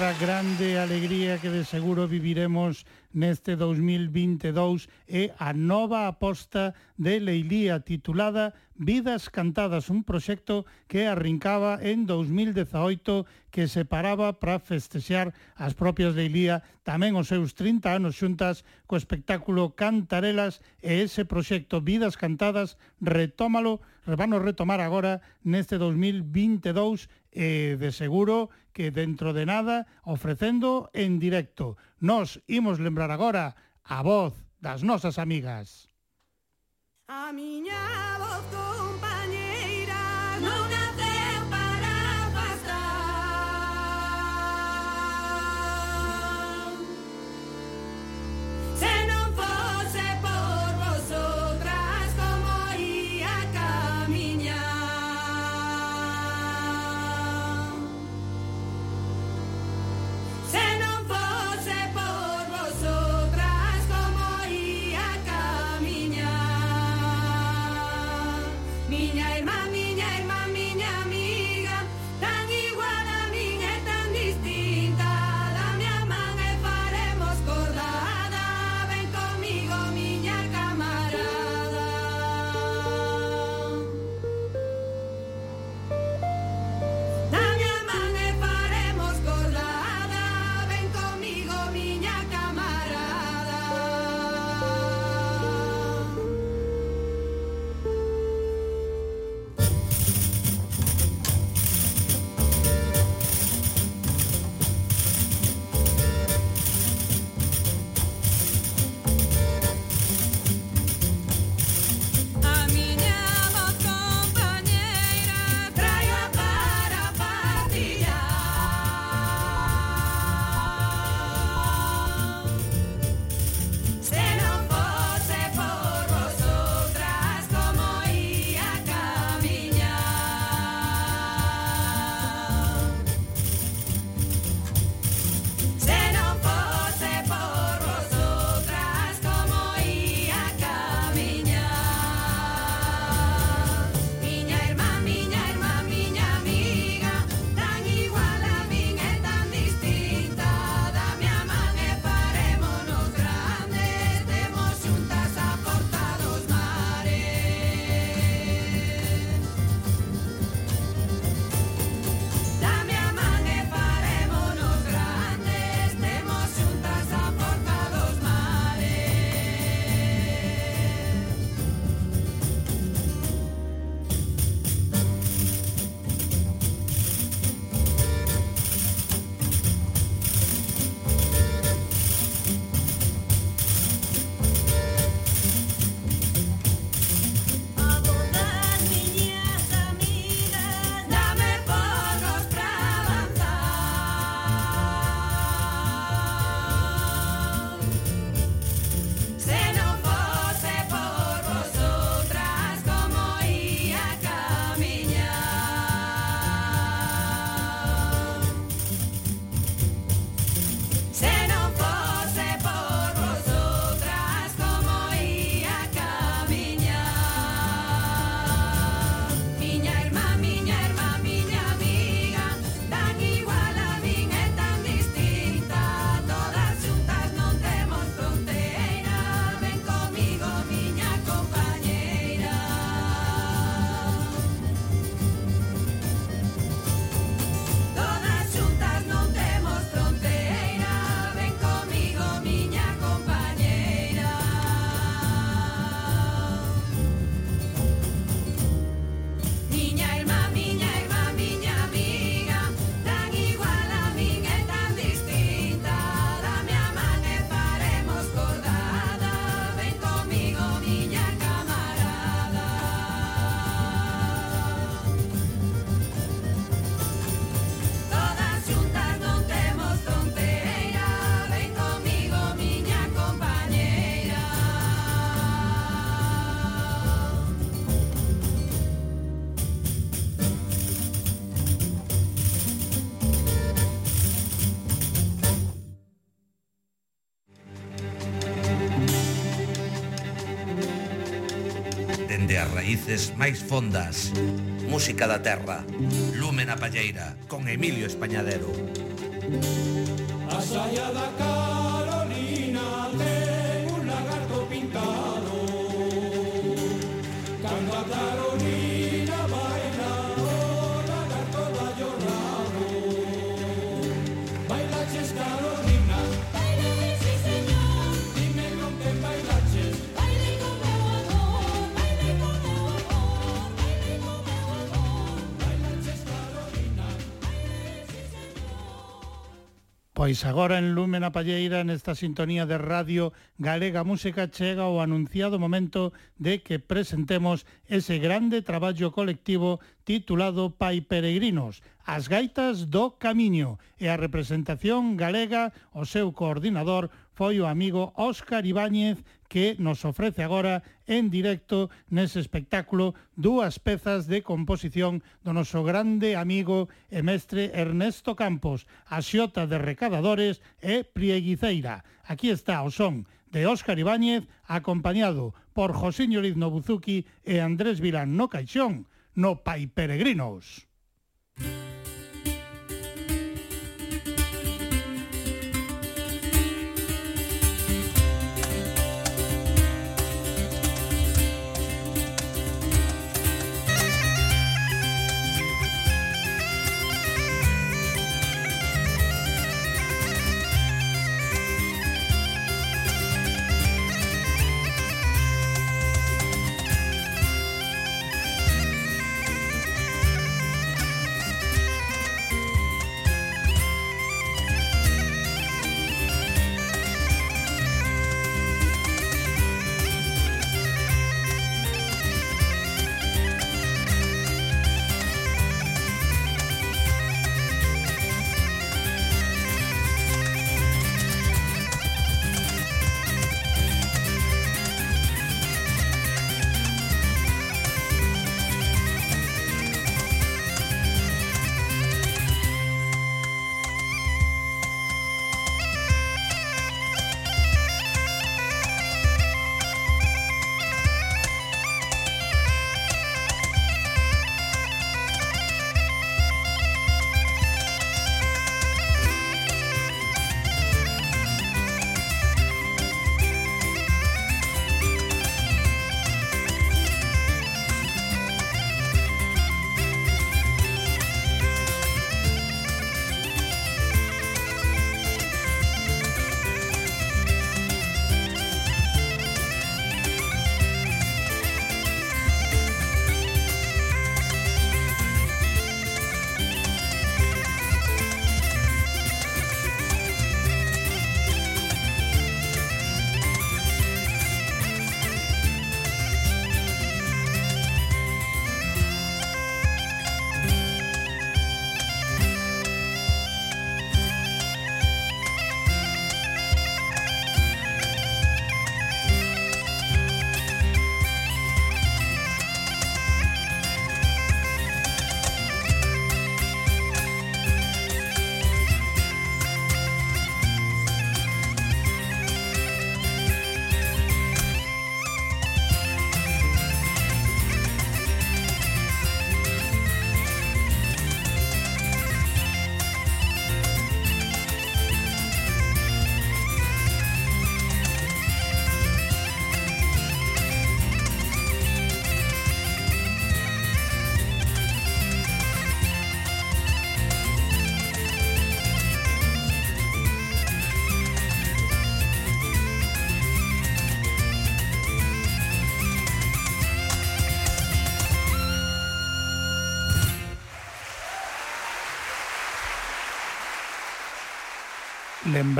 outra grande alegría que de seguro viviremos neste 2022 é a nova aposta de Leilía titulada Vidas Cantadas, un proxecto que arrincaba en 2018 que se paraba para festexear as propias Leilía tamén os seus 30 anos xuntas co espectáculo Cantarelas e ese proxecto Vidas Cantadas retómalo, vamos retomar agora neste 2022 eh, de seguro que dentro de nada ofrecendo en directo. Nos imos lembrar agora a voz das nosas amigas. A miña voz voces máis fondas. Música da terra, Lúmena Palleira, con Emilio Españadero. Pois agora en Lume na Palleira, nesta sintonía de Radio Galega Música, chega o anunciado momento de que presentemos ese grande traballo colectivo titulado Pai Peregrinos, As gaitas do camiño e a representación galega, o seu coordinador, foi o amigo Óscar Ibáñez que nos ofrece agora en directo nese espectáculo dúas pezas de composición do noso grande amigo e mestre Ernesto Campos, a xota de recadadores e prieguiceira. Aquí está o son de Óscar Ibáñez acompañado por Josiño Lizno Buzuki e Andrés Vilán no Caixón no Pai Peregrinos.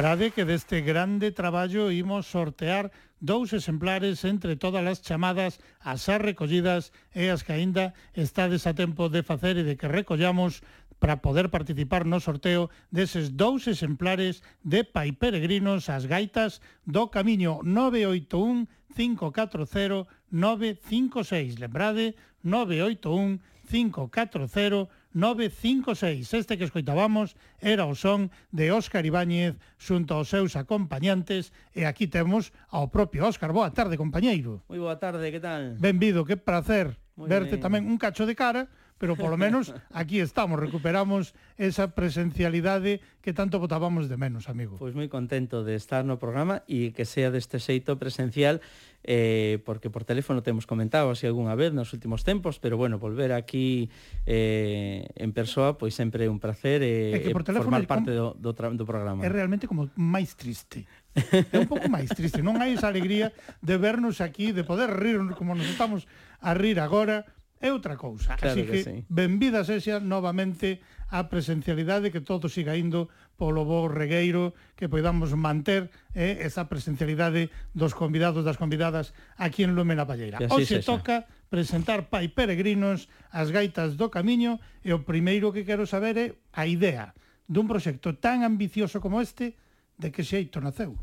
Lembrade que deste grande traballo imos sortear dous exemplares entre todas as chamadas as xa recollidas e as que aínda estades a tempo de facer e de que recollamos para poder participar no sorteo deses dous exemplares de Pai Peregrinos as gaitas do camiño 981 540 956. Lembrade 981 540 956. Este que escoitábamos era o son de Óscar Ibáñez xunto aos seus acompañantes e aquí temos ao propio Óscar. Boa tarde, compañeiro. Moi boa tarde, que tal? Benvido, que placer verte ben. tamén un cacho de cara pero polo menos aquí estamos, recuperamos esa presencialidade que tanto botábamos de menos, amigo. Pois moi contento de estar no programa e que sea deste xeito presencial eh, porque por teléfono temos comentado así algunha vez nos últimos tempos, pero bueno, volver aquí eh, en persoa pois sempre é un placer eh, é que por formar parte do, do, do programa. É realmente como máis triste. É un pouco máis triste, non hai esa alegría de vernos aquí, de poder rir como nos estamos a rir agora, é outra cousa. Claro Así que, que sí. benvida sexa novamente a presencialidade que todo siga indo polo bo regueiro, que podamos manter eh, esa presencialidade dos convidados das convidadas aquí en Lume na Palleira. Hoxe toca presentar Pai Peregrinos as gaitas do camiño e o primeiro que quero saber é a idea dun proxecto tan ambicioso como este de que xeito naceu.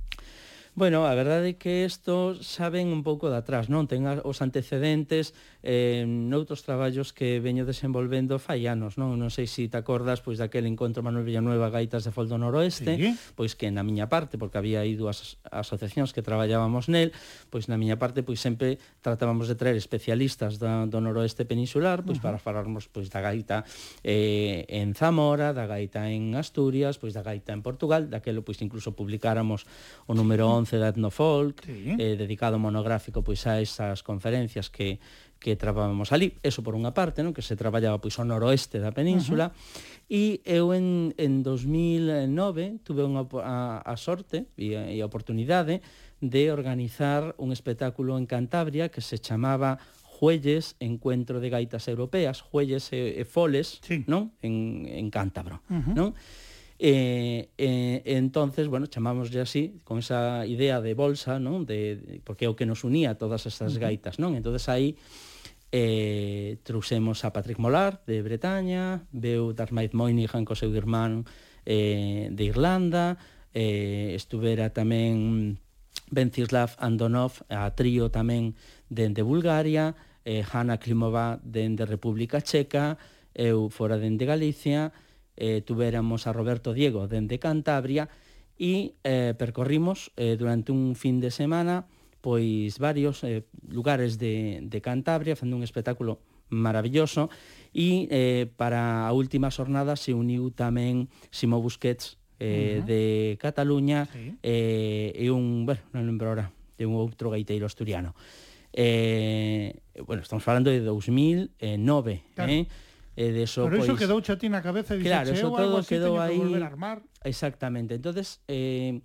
Bueno, a verdade é que isto saben un pouco de atrás, non? Ten os antecedentes eh, noutros traballos que veño desenvolvendo fai anos, non? Non sei se te acordas pois daquel encontro Manuel Villanueva Gaitas de Foldo Noroeste, sí. pois que na miña parte, porque había aí dúas asociacións que traballábamos nel, pois na miña parte pois sempre tratábamos de traer especialistas da, do noroeste peninsular, pois uh -huh. para falarmos pois da gaita eh, en Zamora, da gaita en Asturias, pois da gaita en Portugal, daquelo pois incluso publicáramos o número 11 11 de Etnofolk, sí. eh, dedicado monográfico pois a esas conferencias que que traballábamos ali, eso por unha parte, non? que se traballaba pois ao noroeste da península, uh -huh. e eu en, en 2009 tuve unha, a, a sorte e a, e a oportunidade de organizar un espectáculo en Cantabria que se chamaba Juelles, Encuentro de Gaitas Europeas, Juelles e, e Foles, sí. non? En, en Cántabro, uh -huh. non? E, e, e entonces, bueno, chamámoslle así, con esa idea de bolsa, non? De, de, porque é o que nos unía todas estas gaitas, non? Entonces aí eh, trouxemos a Patrick Molar de Bretaña, veu Darmaid Moynihan co seu irmán eh, de Irlanda, eh, estuvera tamén Vencislav Andonov, a trío tamén dende de Bulgaria, eh, Hanna Klimova dende de República Checa, eu fora dende de Galicia, eh, tuveramos a Roberto Diego dende Cantabria e eh, percorrimos eh, durante un fin de semana pois varios eh, lugares de, de Cantabria facendo un espectáculo maravilloso e eh, para a última xornada se uniu tamén Simo Busquets eh, uh -huh. de Cataluña sí. eh, e un, bueno, non lembro ahora, de un outro gaiteiro asturiano. Eh, bueno, estamos falando de 2009, claro. eh? e de eso, Pero iso pois, quedou xa ti na cabeza e claro, dixe, eso todo algo así, quedou aí... Que armar. Exactamente. entonces eh,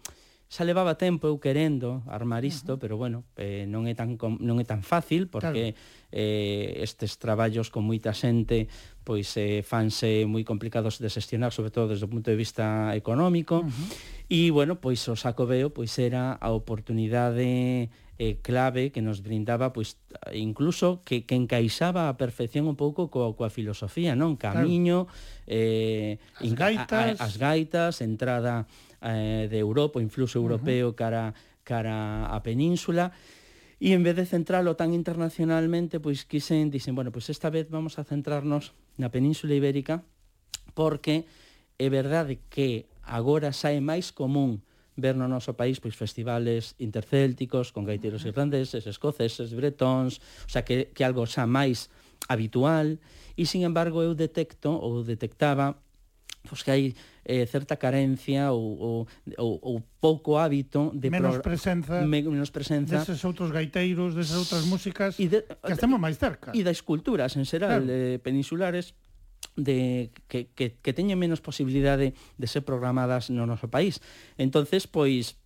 xa levaba tempo eu querendo armar isto, uh -huh. pero bueno, eh, non é tan non é tan fácil porque claro. eh, estes traballos con moita xente pois eh, fanse moi complicados de xestionar, sobre todo desde o punto de vista económico. Uh -huh. E bueno, pois o Saco Veo pois era a oportunidade eh, clave que nos brindaba pois incluso que, que encaixaba a perfección un pouco coa, coa filosofía, non? Camiño, claro. eh, as, inca, gaitas. A, a, as gaitas, entrada eh, de Europa, influxo europeo uh -huh. cara, cara a península, e en vez de centralo tan internacionalmente, pois pues, quisen, dicen, bueno, pois esta vez vamos a centrarnos na península ibérica, porque é verdade que agora xa é máis común ver no noso país pois festivales intercélticos con gaiteiros irlandeses, escoceses, bretóns, o sea que, que algo xa máis habitual e sin embargo eu detecto ou detectaba pois que hai eh, certa carencia ou, ou, ou, ou pouco hábito de menos presenza, me, menos presenza deses outros gaiteiros, desas outras músicas e de, que estamos máis cerca. E das culturas en xeral claro. eh, peninsulares de que, que, que teñen menos posibilidade de, ser programadas no noso país. Entonces, pois,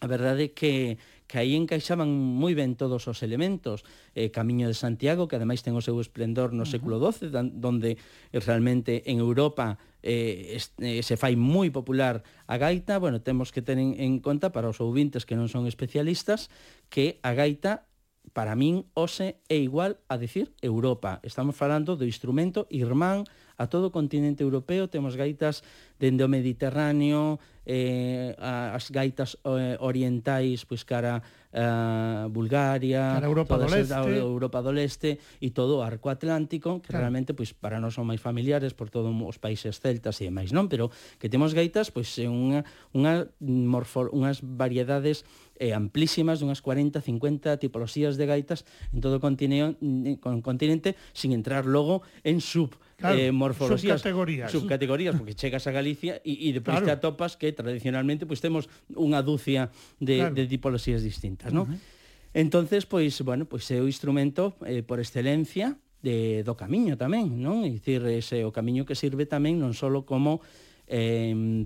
a verdade é que que aí encaixaban moi ben todos os elementos. Eh, Camiño de Santiago, que ademais ten o seu esplendor no uh -huh. século XII, donde realmente en Europa eh, es, eh, se fai moi popular a gaita. Bueno, temos que ter en, en conta para os ouvintes que non son especialistas que a gaita para min hoxe é igual a decir Europa. Estamos falando do instrumento irmán a todo o continente europeo, temos gaitas dende o Mediterráneo, eh, as gaitas eh, orientais pois cara a Bulgaria, cara a Europa do Leste, A Europa do Leste e todo o arco atlántico, que claro. realmente pois para nós son máis familiares por todos os países celtas e demais, non? Pero que temos gaitas pois unha unha morfo, unhas variedades eh, amplísimas dunhas 40, 50 tipoloxías de gaitas en todo o continente, con continente sin entrar logo en sub claro, eh, morfologías, subcategorías. subcategorías, porque chegas a Galicia e, e depois claro. te atopas que tradicionalmente pois pues, temos unha dúcia de, claro. de tipoloxías distintas, non? Uh -huh. Entonces, pois, bueno, pois é o instrumento eh, por excelencia de, do camiño tamén, non? É dicir, ese o camiño que sirve tamén non só como eh,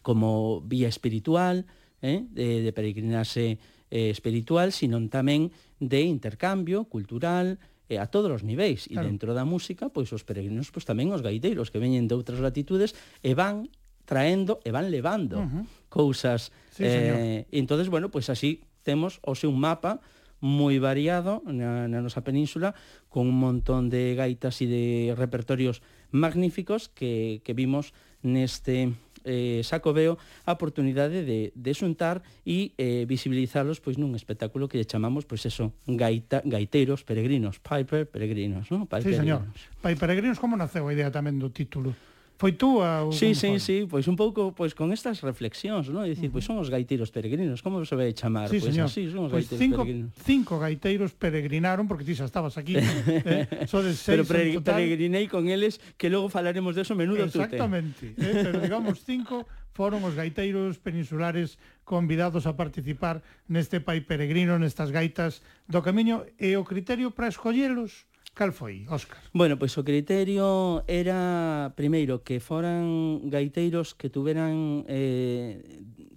como vía espiritual, eh, de, de peregrinarse eh, espiritual, sino tamén de intercambio cultural, e a todos os niveis. Claro. E dentro da música, pois os peregrinos, pois tamén os gaiteiros que veñen de outras latitudes e van traendo e van levando uh -huh. cousas. Sí, eh, e entonces, bueno, pois así temos o seu mapa moi variado na, na nosa península con un montón de gaitas e de repertorios magníficos que, que vimos neste eh, Sacobeo a oportunidade de, de xuntar e eh, visibilizalos pois nun espectáculo que lle chamamos pois eso, gaita, gaiteiros peregrinos, Piper peregrinos, non? Piper, sí, señor. Pai peregrinos como naceu a idea tamén do título? Foi túa? Ou sí, sí, foi? sí, pois un pouco pois con estas reflexións, non? Dicir, uh -huh. pois son os gaiteiros peregrinos, como se vai chamar? Sí, pois señor. así son os pois gaiteiros cinco, peregrinos. Cinco gaiteiros peregrinaron, porque ti xa estabas aquí, eh? Sodes seis pero pre total. peregrinei con eles, que logo falaremos de eso menudo Exactamente, tute. eh? pero digamos cinco foron os gaiteiros peninsulares convidados a participar neste pai peregrino, nestas gaitas do camiño, e o criterio para escollelos Cal foi, Óscar? Bueno, pois o criterio era, primeiro, que foran gaiteiros que tuveran eh,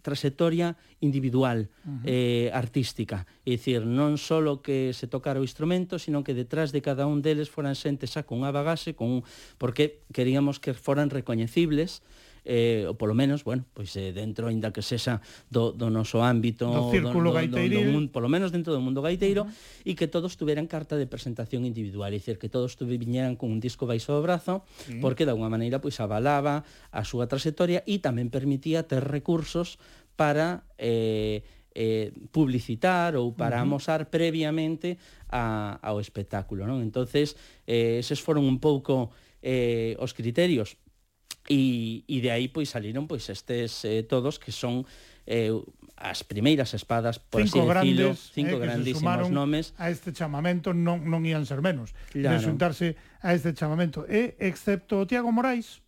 trayectoria individual, uh -huh. eh, artística. É dicir, non só que se tocara o instrumento, sino que detrás de cada un deles foran xente xa con unha bagaxe, con un... porque queríamos que foran recoñecibles, eh, ou polo menos, bueno, pois eh, dentro, ainda que sexa do, do noso ámbito, do círculo do, do, mundo, polo menos dentro do mundo gaiteiro, uh -huh. e que todos tuveran carta de presentación individual, é dicir, que todos tuve, viñeran con un disco baixo do brazo, uh -huh. porque de alguma maneira pois avalaba a súa trayectoria e tamén permitía ter recursos para eh, eh, publicitar ou para uh -huh. amosar previamente a, ao espectáculo. Non? entonces eh, eses foron un pouco eh, os criterios E, e de aí pois saliron pois estes eh, todos que son eh, as primeiras espadas, por cinco así grandes, eh, cinco eh, grandísimos nomes. A este chamamento non, non ían ser menos, claro. de xuntarse a este chamamento. E, excepto Tiago Morais,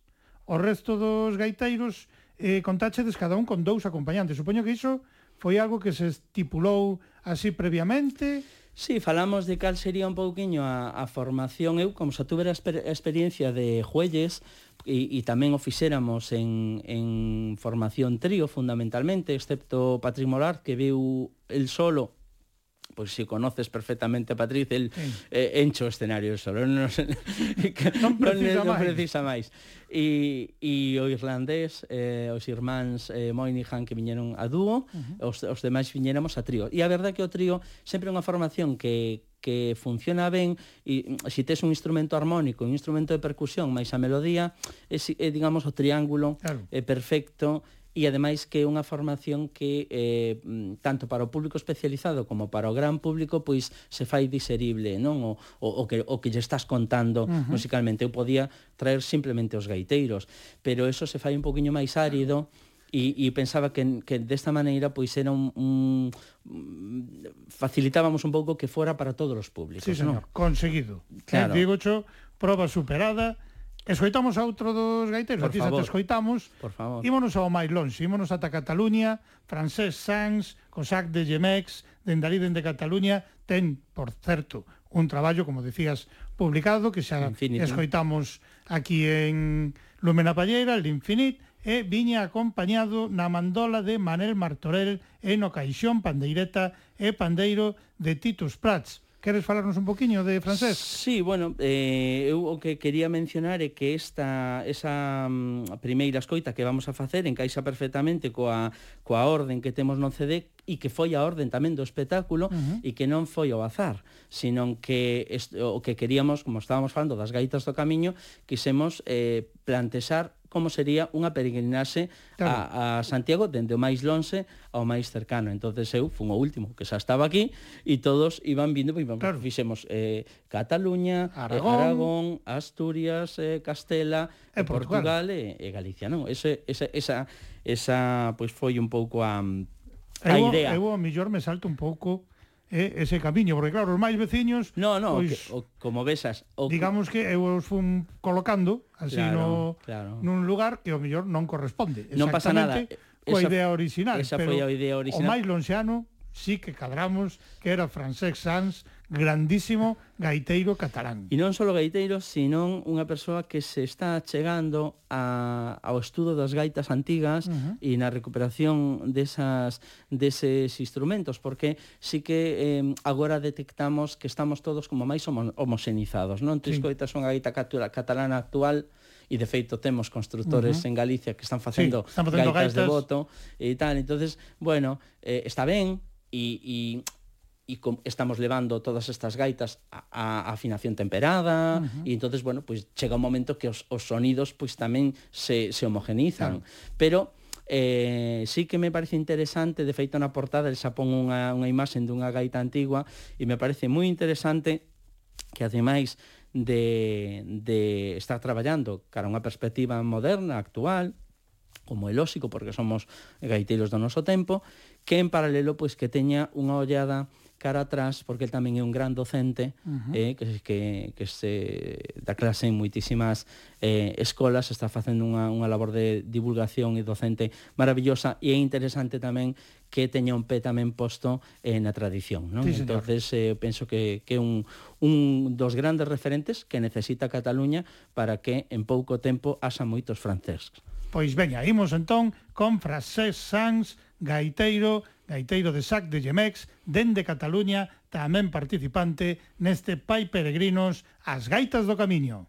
o resto dos gaiteiros eh, contáchedes cada un con dous acompañantes. Supoño que iso foi algo que se estipulou así previamente Sí, falamos de cal sería un pouquiño a, a formación. Eu, como xa tuvera exper experiencia de juelles, e, e tamén o fixéramos en, en formación trío fundamentalmente, excepto Patrick Molar, que viu el solo pois si conoces perfectamente a Patriz, el sí. eh, encho o escenario solo, non, non, precisa non, non precisa máis. E, e o irlandés, eh, os irmáns eh, Moynihan que viñeron a dúo, uh -huh. os, os demais viñéramos a trío. E a verdade que o trío sempre é unha formación que que funciona ben e mm, se tes un instrumento armónico, un instrumento de percusión máis a melodía, é, é digamos o triángulo claro. é perfecto e ademais que é unha formación que eh, mm, tanto para o público especializado como para o gran público pois se fai diserible, non? O, o, o que o que lle estás contando uh -huh. musicalmente. Eu podía traer simplemente os gaiteiros, pero eso se fai un poquinho máis árido e, e pensaba que, que desta maneira pois era un, un facilitábamos un pouco que fora para todos os públicos, sí, señor, non? conseguido. Eh, claro. Eh, digo cho, prova superada, Escoitamos a outro dos gaiteiros, por a ti te escoitamos. Por favor. Ímonos ao máis longe, ímonos ata Cataluña, Francés Sanz, Cosac de Gemex, dende ali, dende Cataluña, ten, por certo, un traballo, como decías, publicado, que xa Infinite, escoitamos aquí en Lumena Palleira, el Infinit, e viña acompañado na mandola de Manel Martorell e no caixón pandeireta e pandeiro de Titus Prats. Queres falarnos un poquiño de francés? Sí, bueno, eh, eu o que quería mencionar é que esta esa mm, primeira escoita que vamos a facer encaixa perfectamente coa, coa orden que temos no CD e que foi a orden tamén do espectáculo uh -huh. e que non foi ao azar, sino que est, o que queríamos, como estábamos falando das gaitas do camiño, quisemos eh, plantexar como sería unha peregrinaxe claro. a, a Santiago dende o máis lonxe ao máis cercano. entonces eu fun o último, que xa estaba aquí, e todos iban vindo, pois vamos, claro. fixemos eh, Cataluña, eh, Aragón, eh, Aragón Asturias, eh, Castela, e eh, Portugal, Portugal e, e Galicia. Non? Ese, esa, esa, esa pois pues, foi un pouco a, a eu, idea. Eu, a mellor, me salto un pouco eh, ese camiño, porque claro, os máis veciños... No, no, pois, o que, o, como vesas... O, digamos que eu os fun colocando así claro, no, claro. nun lugar que o mellor non corresponde. Non pasa nada. Coa esa, idea original. esa pero foi a idea orixinal. o máis lonxano sí que cadramos que era Francesc Sanz, grandísimo gaiteiro catalán. E non só gaiteiro, sino unha persoa que se está chegando a, ao estudo das gaitas antigas uh -huh. e na recuperación desas, deses instrumentos, porque sí que eh, agora detectamos que estamos todos como máis homo, homoxenizados. Non? Tú sí. escoitas unha gaita catalana actual, e de feito temos constructores uh -huh. en Galicia que están facendo, sí, están facendo gaitas, gaitas de voto e tal, entonces, bueno, eh, está ben, e, e e com, estamos levando todas estas gaitas a, a afinación temperada uh -huh. e entonces bueno, pues, chega un momento que os, os sonidos pues, tamén se, se homogenizan. Claro. Pero eh, sí que me parece interesante, de feito na portada el pon unha, unha imaxe dunha gaita antigua e me parece moi interesante que ademais de, de estar traballando cara a unha perspectiva moderna, actual, como é lógico, porque somos gaiteiros do noso tempo, que en paralelo pois que teña unha ollada cara atrás, porque el tamén é un gran docente uh -huh. eh, que, que, que se da clase en moitísimas eh, escolas, está facendo unha, unha labor de divulgación e docente maravillosa e é interesante tamén que teña un pé tamén posto eh, na tradición. Non? Sí, señor. entonces eh, penso que, que un, un dos grandes referentes que necesita Cataluña para que en pouco tempo haxa moitos franceses. Pois veña, imos entón con Francesc Sanz, gaiteiro, gaiteiro de sac de Gemex, dende Cataluña, tamén participante neste Pai Peregrinos, as gaitas do camiño.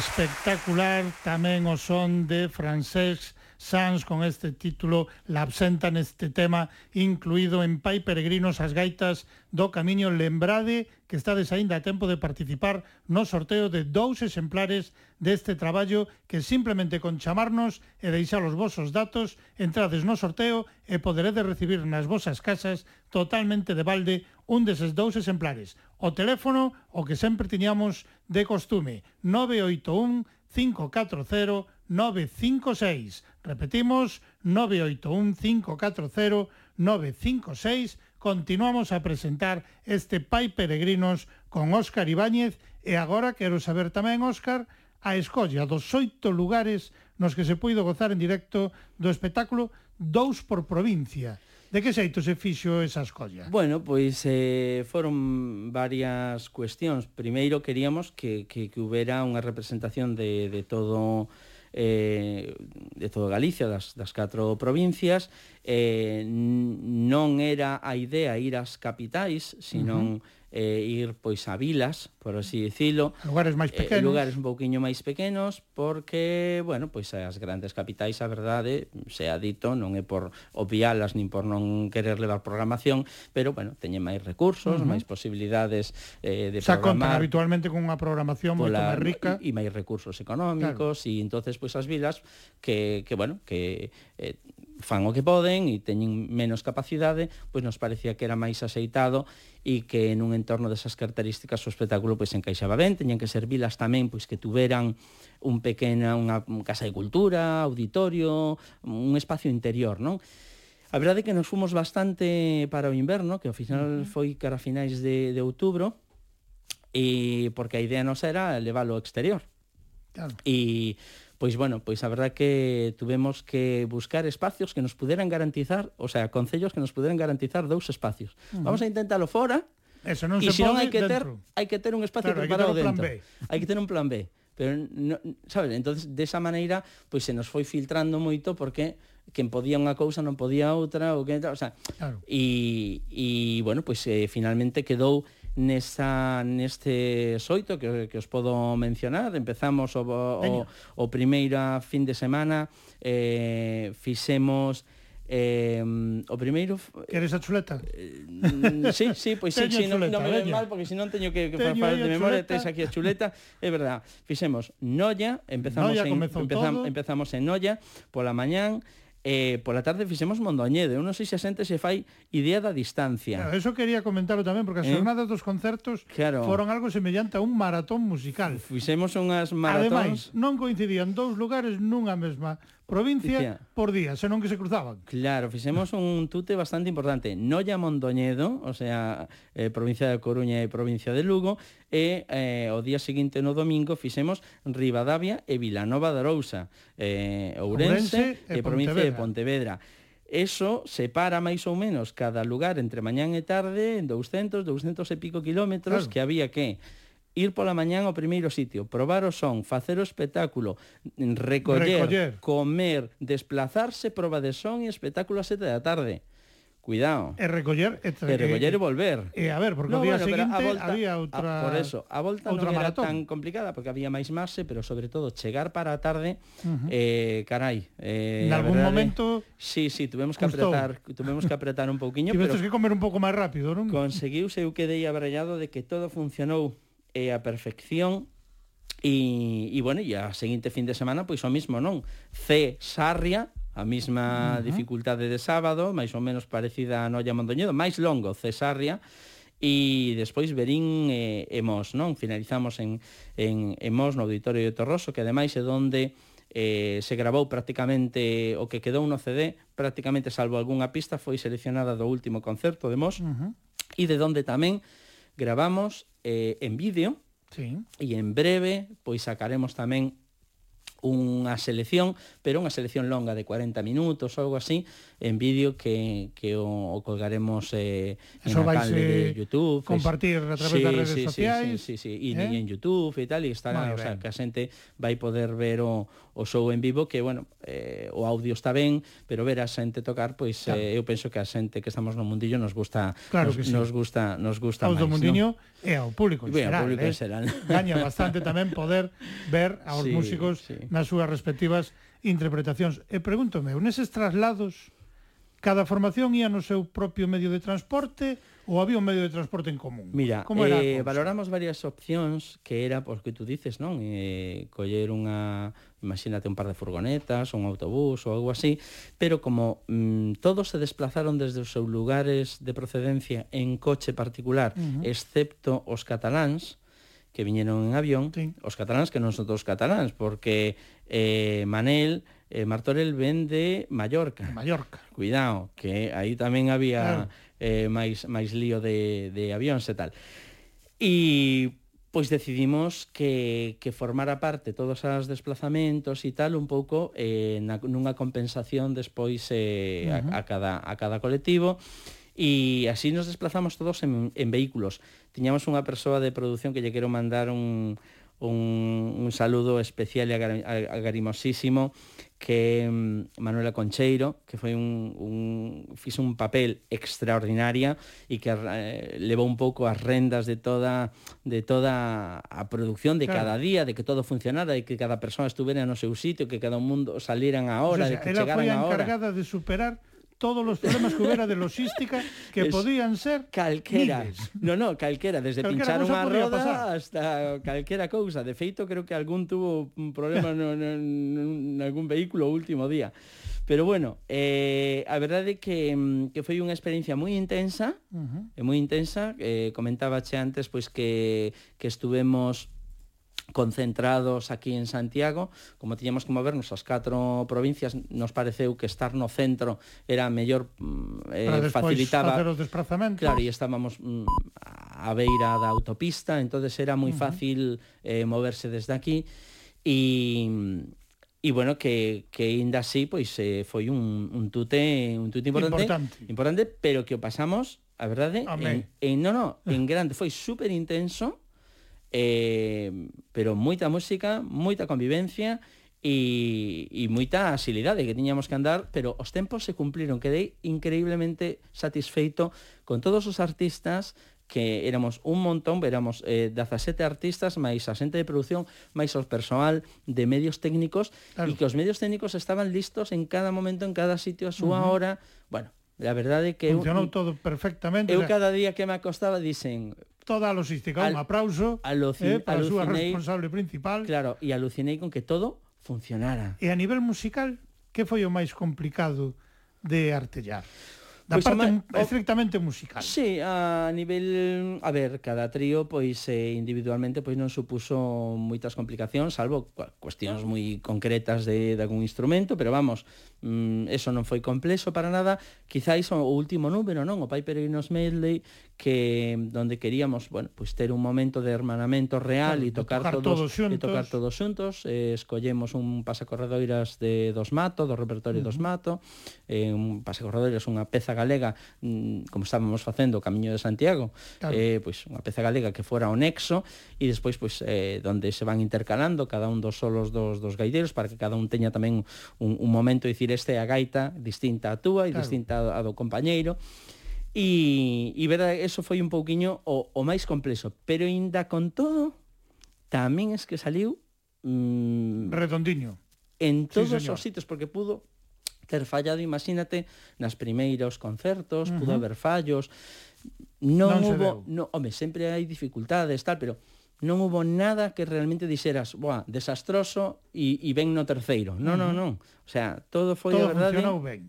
espectacular tamén o son de Francesc Sanz con este título La absenta neste tema incluído en Pai Peregrinos as gaitas do Camiño. Lembrade que estades aínda a tempo de participar no sorteo de dous exemplares deste traballo que simplemente con chamarnos e deixar os vosos datos entrades no sorteo e poderedes recibir nas vosas casas totalmente de balde un deses dous exemplares. O teléfono o que sempre tiñamos de costume 981 540 956. Repetimos, 981-540-956. Continuamos a presentar este Pai Peregrinos con Óscar Ibáñez e agora quero saber tamén, Óscar, a escolla dos oito lugares nos que se puido gozar en directo do espectáculo dous por provincia. De que xeito se fixo esa escolla? Bueno, pois eh, foron varias cuestións. Primeiro, queríamos que, que, que houbera unha representación de, de todo o eh, de todo Galicia, das, das catro provincias, eh, non era a idea ir ás capitais, sino uh -huh eh, ir pois a vilas, por así dicilo. Lugares máis eh, pequenos. Eh, lugares un pouquiño máis pequenos, porque, bueno, pois as grandes capitais, a verdade, se ha dito, non é por obvialas nin por non querer levar programación, pero, bueno, teñen máis recursos, uh -huh. máis posibilidades eh, de Xa programar. Xa contan habitualmente con unha programación moito máis rica. E máis recursos económicos, claro. e entonces pois as vilas que, que bueno, que eh, fan o que poden e teñen menos capacidade, pois nos parecía que era máis axeitado e que nun entorno desas características o espectáculo pois encaixaba ben, teñen que ser vilas tamén pois que tuveran un pequena unha casa de cultura, auditorio, un espacio interior, non? A verdade é que nos fomos bastante para o inverno, que ao final foi cara a finais de, de outubro, e porque a idea nos era leválo ao exterior. Claro. E pois bueno, pois a verdad que tuvemos que buscar espacios que nos puderan garantizar, o sea, concellos que nos puderan garantizar dous espacios. Uh -huh. Vamos a intentalo fora. Eso non se non hai que dentro. ter, hai que ter un espacio claro, preparado dentro. B. Hai que ter un plan B. Pero no, sabes, entonces de esa maneira pois se nos foi filtrando moito porque quen podía unha cousa non podía outra, ou que, o sea, claro. e, e bueno, pois eh, finalmente quedou nesa, neste xoito que, que os podo mencionar. Empezamos o, o, o primeira fin de semana, eh, fixemos eh, o primeiro... Eh, Queres a chuleta? Eh, sí, sí, pois sí, sí, non, non me ven mal, porque senón teño que, que falar de memoria, tens aquí a chuleta, é verdad. Fixemos Noia, empezamos, Noia en, empezam, todo. empezamos en Noia, pola mañán, eh, pola tarde fixemos Mondoñedo. Eu non sei se a xente se fai idea da distancia. Claro, eso quería comentarlo tamén, porque as eh? jornadas dos concertos claro. foron algo semellante a un maratón musical. Fixemos unhas maratóns... Ademais, non coincidían dous lugares nunha mesma provincia Dicía. por día, senón que se cruzaban. Claro, fixemos un tute bastante importante. Noia Mondoñedo, o sea, eh, provincia de Coruña e provincia de Lugo, e eh, o día seguinte no domingo fixemos Rivadavia e Vilanova da Rousa, eh, Ourense, Ourense e, e provincia de Pontevedra. Eso separa máis ou menos cada lugar entre mañán e tarde en 200, 200 e pico kilómetros claro. que había que ir pola mañán ao primeiro sitio, probar o son, facer o espectáculo, mm, recoller, recoller. comer, desplazarse, proba de son e espectáculo a sete da tarde. Cuidado. E recoller e, e recoller e volver. E a ver, porque no, o día bueno, seguinte volta, había outra a, Por eso, a volta outra non era maratón. tan complicada porque había máis marxe, pero sobre todo chegar para a tarde, uh -huh. eh carai, eh en algún verdade, momento Sí, sí, tuvemos que custou. apretar, tuvemos que apretar un pouquiño, pero que comer un pouco máis rápido, non? Conseguiuse eu quedei abrallado de que todo funcionou e a perfección E, e bueno, e a seguinte fin de semana pois o mismo, non? C Sarria, a mesma uh -huh. dificultade de sábado, máis ou menos parecida a Noia Mondoñedo, máis longo C Sarria, e despois Berín e, e Mos, non? Finalizamos en, en, en Mos, no Auditorio de Torroso, que ademais é donde eh, se gravou prácticamente o que quedou no CD, prácticamente salvo algunha pista, foi seleccionada do último concerto de Mos, uh -huh. e de donde tamén grabamos eh, en vídeo sí. e en breve pois sacaremos tamén unha selección, pero unha selección longa de 40 minutos ou algo así, en vídeo que, que o, o colgaremos eh, Eso en a canle de eh, YouTube. Compartir es, a través sí, das redes sí, sociais. Sí, sí, sí, sí. E eh? en YouTube e tal, e estará, o sea, que a xente vai poder ver o, o show en vivo que, bueno, eh, o audio está ben, pero ver a xente tocar, pois eh, claro. eh, eu penso que a xente que estamos no mundillo nos gusta claro nos, sí. nos gusta nos gusta máis, mundiño no? e ao público en xeral. Público eh? en xeral. Gaña bastante tamén poder ver aos sí, músicos sí. nas súas respectivas interpretacións. E pregúntome, neses traslados cada formación ía no seu propio medio de transporte ou había un medio de transporte en común? Mira, Como era eh, valoramos varias opcións que era, pois, que tú dices, non? Eh, coller unha, imagínate un par de furgonetas, un autobús ou algo así, pero como mm, todos se desplazaron desde os seus lugares de procedencia en coche particular, uh -huh. excepto os cataláns, que viñeron en avión, sí. os cataláns que non son todos cataláns, porque eh, Manel eh, Martorell ven de Mallorca. Mallorca. Cuidado, que aí tamén había claro eh, máis, máis lío de, de avións e tal. E pois decidimos que, que formara parte todos os desplazamentos e tal un pouco eh, na, nunha compensación despois eh, a, a, cada, a cada colectivo e así nos desplazamos todos en, en vehículos. Tiñamos unha persoa de produción que lle quero mandar un, un, un saludo especial e agarimosísimo que mm, Manuela Concheiro, que foi un, un fixo un papel extraordinaria e que eh, levou un pouco as rendas de toda de toda a produción de claro. cada día, de que todo funcionara e que cada persoa estuvera no seu sitio, que cada mundo salieran a hora, o sea, de que chegaran a hora. Ela foi a encargada de superar todos os problemas que hubiera de logística que es podían ser calquera. Miles. No, no, calquera, desde calquera pinchar unha roda pasar. hasta calquera cousa. De feito, creo que algún tuvo un problema no, no, no, algún vehículo o último día. Pero bueno, eh, a verdade é que, mm, que foi unha experiencia moi intensa, uh eh, -huh. moi intensa. Eh, comentábache antes pois que, que estuvemos concentrados aquí en Santiago, como tiñamos que movernos as catro provincias, nos pareceu que estar no centro era mellor mm, eh, Para facilitaba facer os desplazamentos. Claro, e estábamos mm, a beira da autopista, entonces era moi uh -huh. fácil eh, moverse desde aquí e E mm, bueno, que, que ainda así pois eh, foi un, un tute un tute importante, importante, importante pero que o pasamos, a verdade, Amén. en, en, no, no, en grande, foi super intenso, eh, pero moita música, moita convivencia e, e moita asilidade que tiñamos que andar, pero os tempos se cumpliron, quedei increíblemente satisfeito con todos os artistas que éramos un montón, éramos eh, 17 artistas, máis a xente de produción, máis o persoal de medios técnicos, claro. e que os medios técnicos estaban listos en cada momento, en cada sitio, a súa uh -huh. hora. Bueno, a verdade é que... Funcionou eu, todo perfectamente. Eu o sea... cada día que me acostaba dicen, toda a logística. Al, un aplauso eh, para a súa responsable principal. Claro, e alucinei con que todo funcionara. E a nivel musical, que foi o máis complicado de artellar? da pois parte ama, estrictamente musical. Sí, a nivel, a ver, cada trío pois eh, individualmente pois non supuso moitas complicacións, salvo cuestións moi concretas de, de algún instrumento, pero vamos, mm, eso non foi complexo para nada. Quizáis o último número, non? O Piper Ignos Medley, que donde queríamos, bueno, pois pues ter un momento de hermanamento real e tocar, tocar todos, todos xuntos. e tocar todos xuntos, eh, escollemos un pasacorredoiras de dos Mato, do repertorio uh -huh. dos Mato, eh, un pasacorredoiras unha peza galega, mm, como estábamos facendo o Camiño de Santiago, claro. eh, pois pues, unha peza galega que fora o nexo e despois pois pues, eh, donde se van intercalando cada un dos solos dos dos gaiteiros para que cada un teña tamén un, un momento de dicir este é a gaita distinta a túa e claro. distinta a, a do compañeiro E, e verdade, eso foi un pouquiño o, o máis complexo. Pero inda con todo, tamén es que saliu... Mm, Redondiño. En todos sí, señor. os sitios, porque pudo ter fallado, imagínate, nas primeiros concertos, uh -huh. pudo haber fallos, non, non hubo... No, home, sempre hai dificultades, tal, pero non hubo nada que realmente dixeras, boa, desastroso e, e ben no terceiro. Non, non, non. O sea, todo foi todo a verdade... Todo funcionou ben.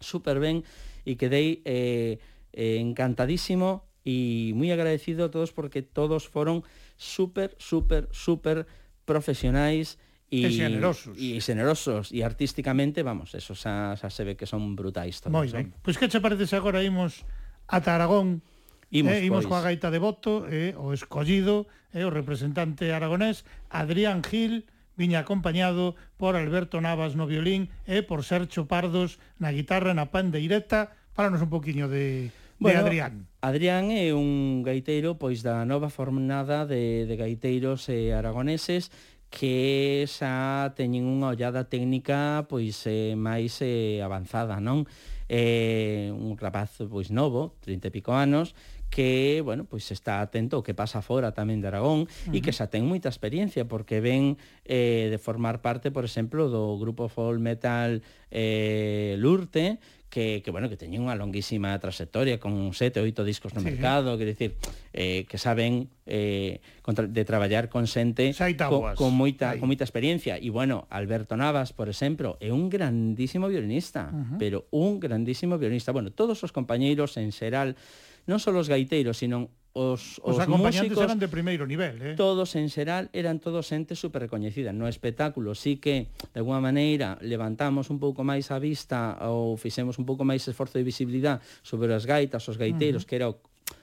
Super ben e quedei eh, Eh, encantadísimo y muy agradecido a todos porque todos fueron súper, súper, súper profesionais e, y generosos. E generosos e artísticamente, vamos, eso xa, xa se ve que son brutais todos. Moi ben. Pois que che parece se agora imos a Aragón? Eh, imos, eh, imos pois. coa gaita de voto, eh, o escollido, eh, o representante aragonés, Adrián Gil, viña acompañado por Alberto Navas no violín e por Sergio Pardos na guitarra, na pandeireta, Fálanos un poquinho de, bueno, de Adrián. Adrián é un gaiteiro pois da nova fornada de, de gaiteiros eh, aragoneses que xa teñen unha ollada técnica pois eh, máis eh, avanzada, non? Eh, un rapaz pois novo, 30 e pico anos, que, bueno, pois está atento ao que pasa fora tamén de Aragón uh -huh. e que xa ten moita experiencia porque ven eh, de formar parte, por exemplo, do grupo folk metal eh, Lurte, que, que bueno, que teñen unha longuísima trayectoria con sete, oito discos no sí, mercado, quer dicir, eh, que saben eh, contra, de traballar con xente co, con moita Ahí. con moita experiencia e bueno, Alberto Navas, por exemplo, é un grandísimo violinista, uh -huh. pero un grandísimo violinista. Bueno, todos os compañeiros en xeral non só os gaiteiros, sino os, os, os acompañantes músicos, eran de primeiro nivel, eh? Todos en xeral eran todos xente super recoñecida. No espectáculo sí que, de alguma maneira, levantamos un pouco máis a vista ou fixemos un pouco máis esforzo de visibilidade sobre as gaitas, os gaiteiros, uh -huh. que era o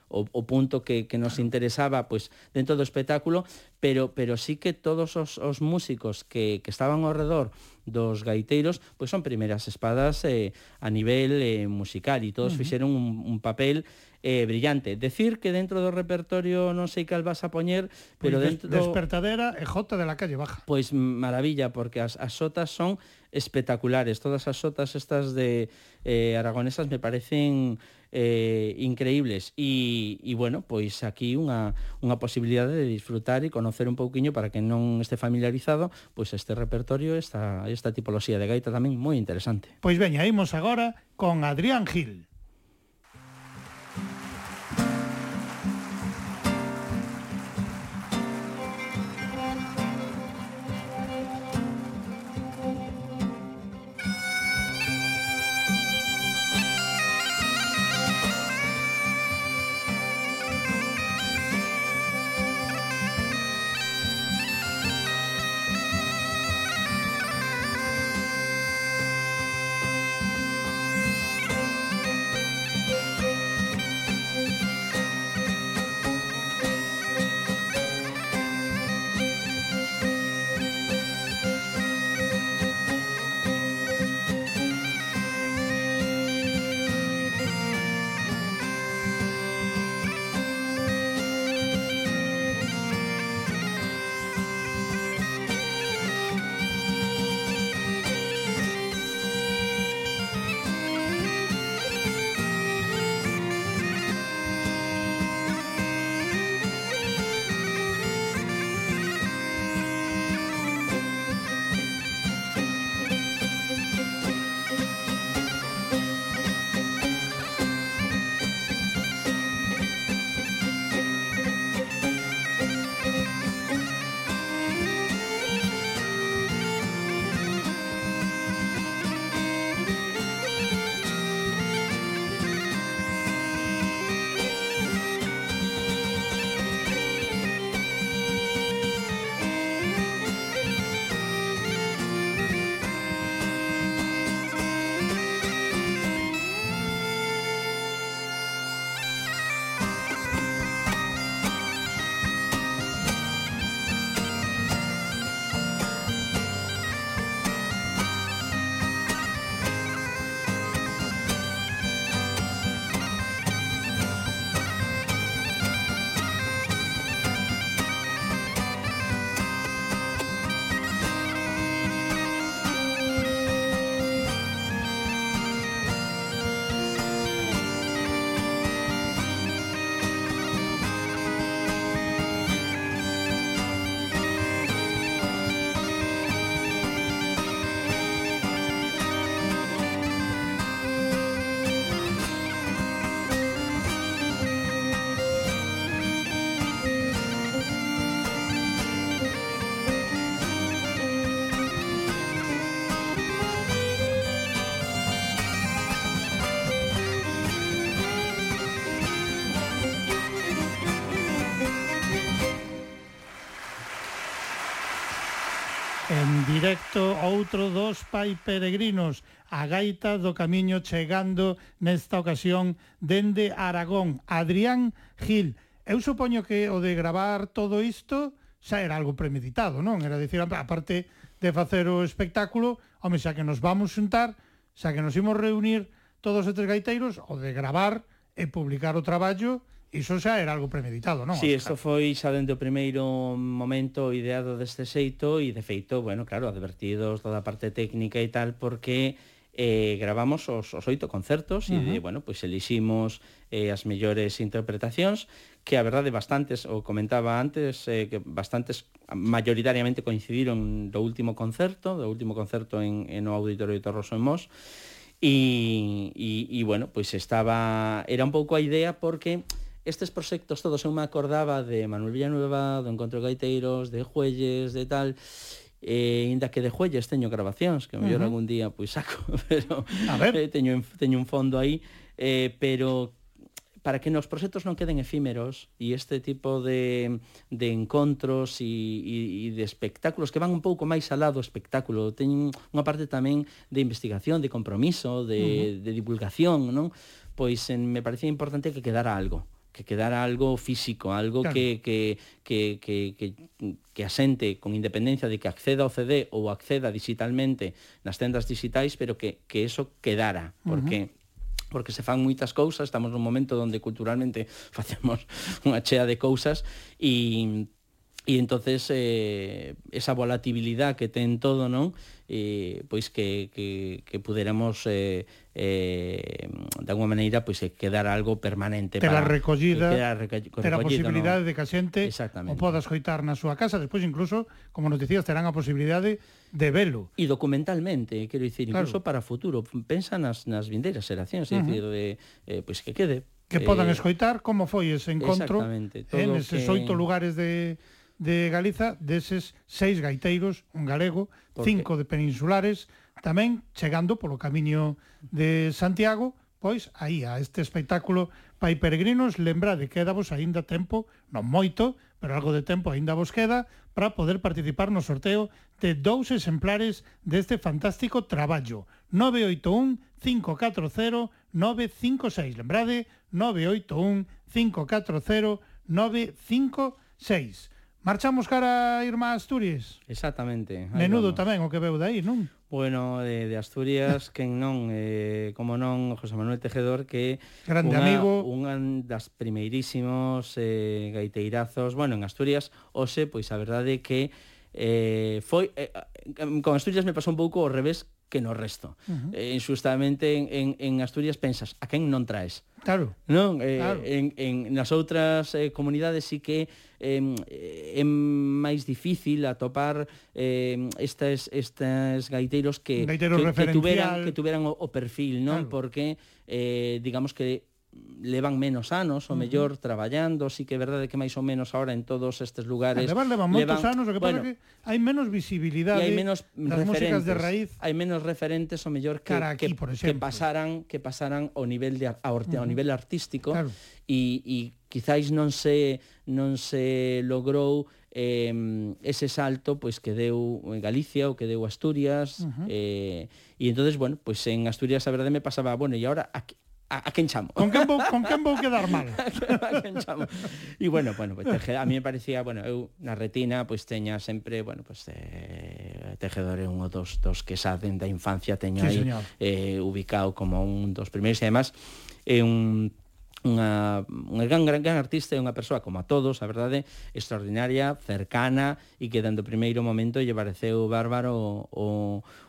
o, o punto que, que nos interesaba pois dentro do espectáculo, pero pero sí que todos os, os músicos que, que estaban ao redor dos gaiteiros, pois son primeiras espadas eh, a nivel eh, musical e todos uh -huh. fixeron un, un papel eh, brillante. Decir que dentro do repertorio non sei cal vas a poñer, pero pues dentro... Despertadera eh, e Jota de la calle baja. Pois maravilla, porque as, as sotas son espectaculares. Todas as sotas estas de eh, aragonesas me parecen eh, increíbles e, e bueno, pois aquí unha, unha posibilidade de disfrutar e conocer un pouquiño para que non este familiarizado pois este repertorio, esta, esta tipoloxía de gaita tamén moi interesante. Pois veña, imos agora con Adrián Gil. outro dos pai peregrinos, a gaita do camiño chegando nesta ocasión dende Aragón, Adrián Gil. Eu supoño que o de gravar todo isto xa era algo premeditado, non? Era dicir, aparte de facer o espectáculo, home, xa que nos vamos xuntar, xa que nos imos reunir todos os tres gaiteiros, o de gravar e publicar o traballo, Iso xa era algo premeditado, non? Si, sí, isto foi xa dende o primeiro momento ideado deste xeito e de feito, bueno, claro, advertidos toda a parte técnica e tal porque eh, gravamos os, os oito concertos uh -huh. e, bueno, pois eliximos eh, as mellores interpretacións que a verdade bastantes, o comentaba antes, eh, que bastantes mayoritariamente coincidiron do último concerto, do último concerto en, en o Auditorio de Torroso en Mos, e, e, e bueno, pois estaba, era un pouco a idea porque estes proxectos todos eu me acordaba de Manuel Villanueva, do Encontro Gaiteiros, de Juelles, de tal, e ainda que de Juelles teño grabacións, que a mellor uh -huh. algún día pois saco, pero a ver. Eh, teño, teño un fondo aí, eh, pero para que nos proxectos non queden efímeros e este tipo de, de encontros e, e, e de espectáculos que van un pouco máis alá do espectáculo, teñen unha parte tamén de investigación, de compromiso, de, uh -huh. de divulgación, non? pois en, me parecía importante que quedara algo que quedara algo físico, algo claro. que, que, que, que, asente con independencia de que acceda ao CD ou acceda digitalmente nas tendas digitais, pero que, que eso quedara, porque uh -huh porque se fan moitas cousas, estamos nun momento onde culturalmente facemos unha chea de cousas e E entonces eh, esa volatilidade que ten todo, non? Eh, pois que, que, que puderamos eh, eh, de alguma maneira pois eh, quedar algo permanente ter para recollida, ter a, recollido, ter a posibilidade no? de que a xente o poda escoitar na súa casa, despois incluso, como nos dicías, terán a posibilidade de velo. E documentalmente, eh, quero dicir, incluso claro. para futuro, pensa nas, nas vindeiras xeracións, uh -huh. dicir, de, eh, pois que quede, que podan eh, escoitar como foi ese encontro en eses oito que... lugares de de Galiza, deses seis gaiteiros, un galego, cinco de peninsulares, tamén chegando polo camiño de Santiago, pois aí a este espectáculo Pai Peregrinos, lembrade que dávos aínda tempo, non moito, pero algo de tempo aínda vos queda para poder participar no sorteo de dous exemplares deste fantástico traballo. 981 540 956. Lembrade, 981 540 956. Marchamos cara a ir Asturias. Exactamente. Menudo vamos. tamén o que veu dai, non? Bueno, de, de Asturias, quen non, eh, como non, José Manuel Tejedor, que Grande unha, amigo. unha das primeirísimos eh, gaiteirazos, bueno, en Asturias, hoxe, pois a verdade que eh, foi... Eh, eh, con Asturias me pasou un pouco ao revés que no resto. Uh -huh. eh, xustamente en, en, en Asturias pensas, a quen non traes? Claro. Non, eh, claro. En, en nas outras eh, comunidades sí que eh, é máis difícil atopar eh, estas, estas gaiteiros que, Gaiteiro que, que, tuveran, que tuveran o, o perfil, non? Claro. Porque eh, digamos que levan menos anos, o uh -huh. mellor traballando, si sí que é verdade que máis ou menos agora en todos estes lugares. Levan, levan moitos anos, o que bueno, pasa que hai menos visibilidade. Hai menos das músicas de raíz. Hai menos referentes o mellor que cara aquí, que, por exemplo. que pasaran que pasaran ao nivel de ao, uh -huh. ao nivel artístico claro. e e quizáis non se non se logrou eh, ese salto pois que deu en Galicia ou que deu Asturias uh -huh. eh, e entonces bueno, pois en Asturias a verdade me pasaba, ah, bueno, e agora a, a, a quen chamo. Con quen vou, con quen vou quedar mal. a quen chamo. E bueno, bueno, pues, tejeda, a mí me parecía, bueno, eu na retina pois pues, teña sempre, bueno, pues, eh, tejedor é un dos, dos que xa dende a infancia teño sí, aí señor. eh, ubicado como un dos primeiros e además é eh, un unha, unha gran, gran, gran artista e unha persoa, como a todos, a verdade, extraordinaria, cercana e que dando o primeiro momento lle pareceu bárbaro o, o,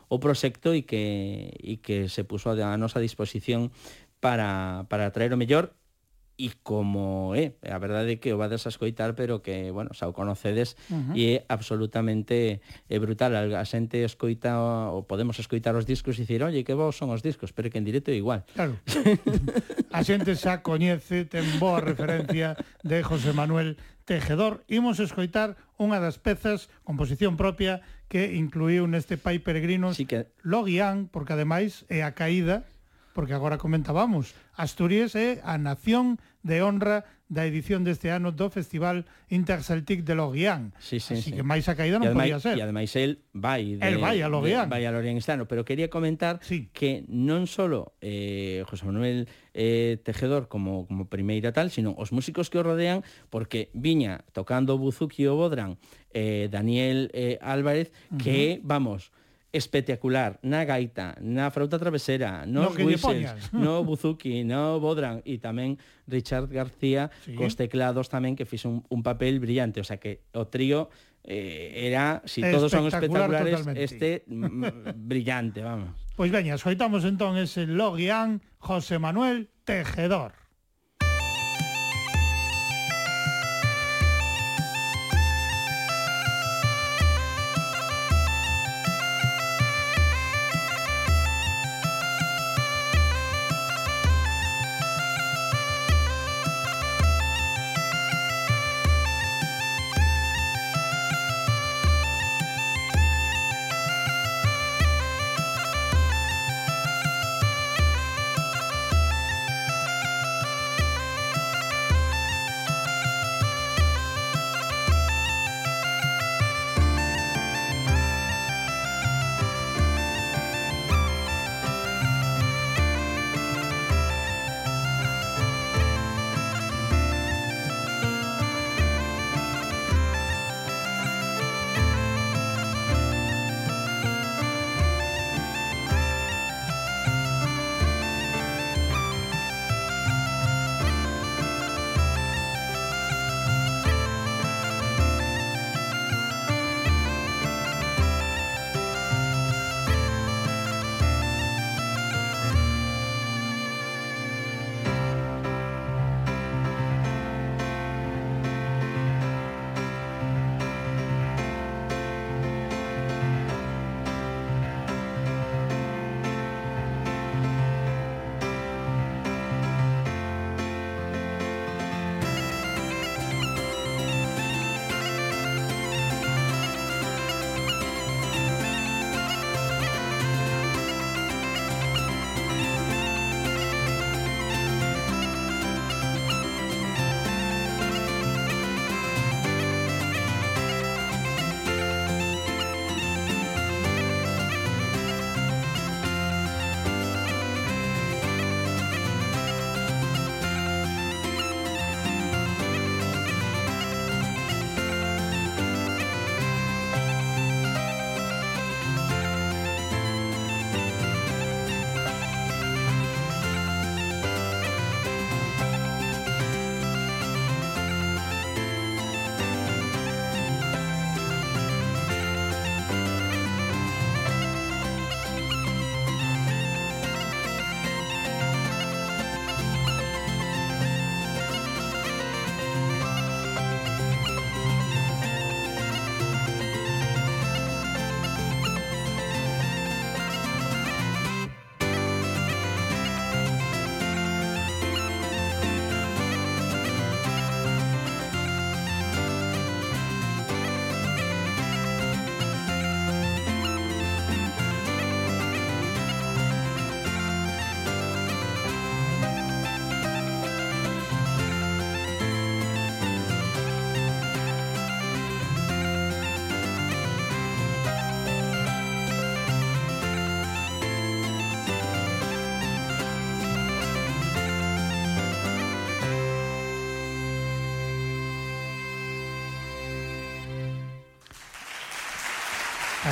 o proxecto e que, e que se puso a nosa disposición para, para traer o mellor e como eh, é, a verdade é que o vades a escoitar, pero que, bueno, xa o conocedes uh -huh. e é absolutamente é brutal. A xente escoita ou podemos escoitar os discos e dicir, "Oye, que vos son os discos", pero que en directo é igual. Claro. a xente xa coñece, ten boa referencia de José Manuel Tejedor. Imos escoitar unha das pezas, composición propia, que incluíu neste Pai Peregrinos, sí que... Logian, porque ademais é a caída porque agora comentábamos, Asturias é a nación de honra da edición deste ano do Festival Interceltic de Lorient. Sí, sí, Así sí. que máis a caída non ademais, podía ser. E ademais el vai de, el vai a Lorient. De, vai a Lorient este ano, pero quería comentar sí. que non só eh, José Manuel eh, Tejedor como, como primeira tal, sino os músicos que o rodean, porque viña tocando Buzuki o Bodran, eh, Daniel eh, Álvarez, que, uh -huh. vamos, espectacular na gaita, na frauta travesera, nos no whistles, no buzuki, no bodran e tamén Richard García sí. cos teclados tamén que fixo un, un papel brillante, o sea que o trío eh, era, si todos son espectaculares, totalmente. este mm, brillante, vamos. Pois pues veña, soitamos entón ese Logian José Manuel Tejedor.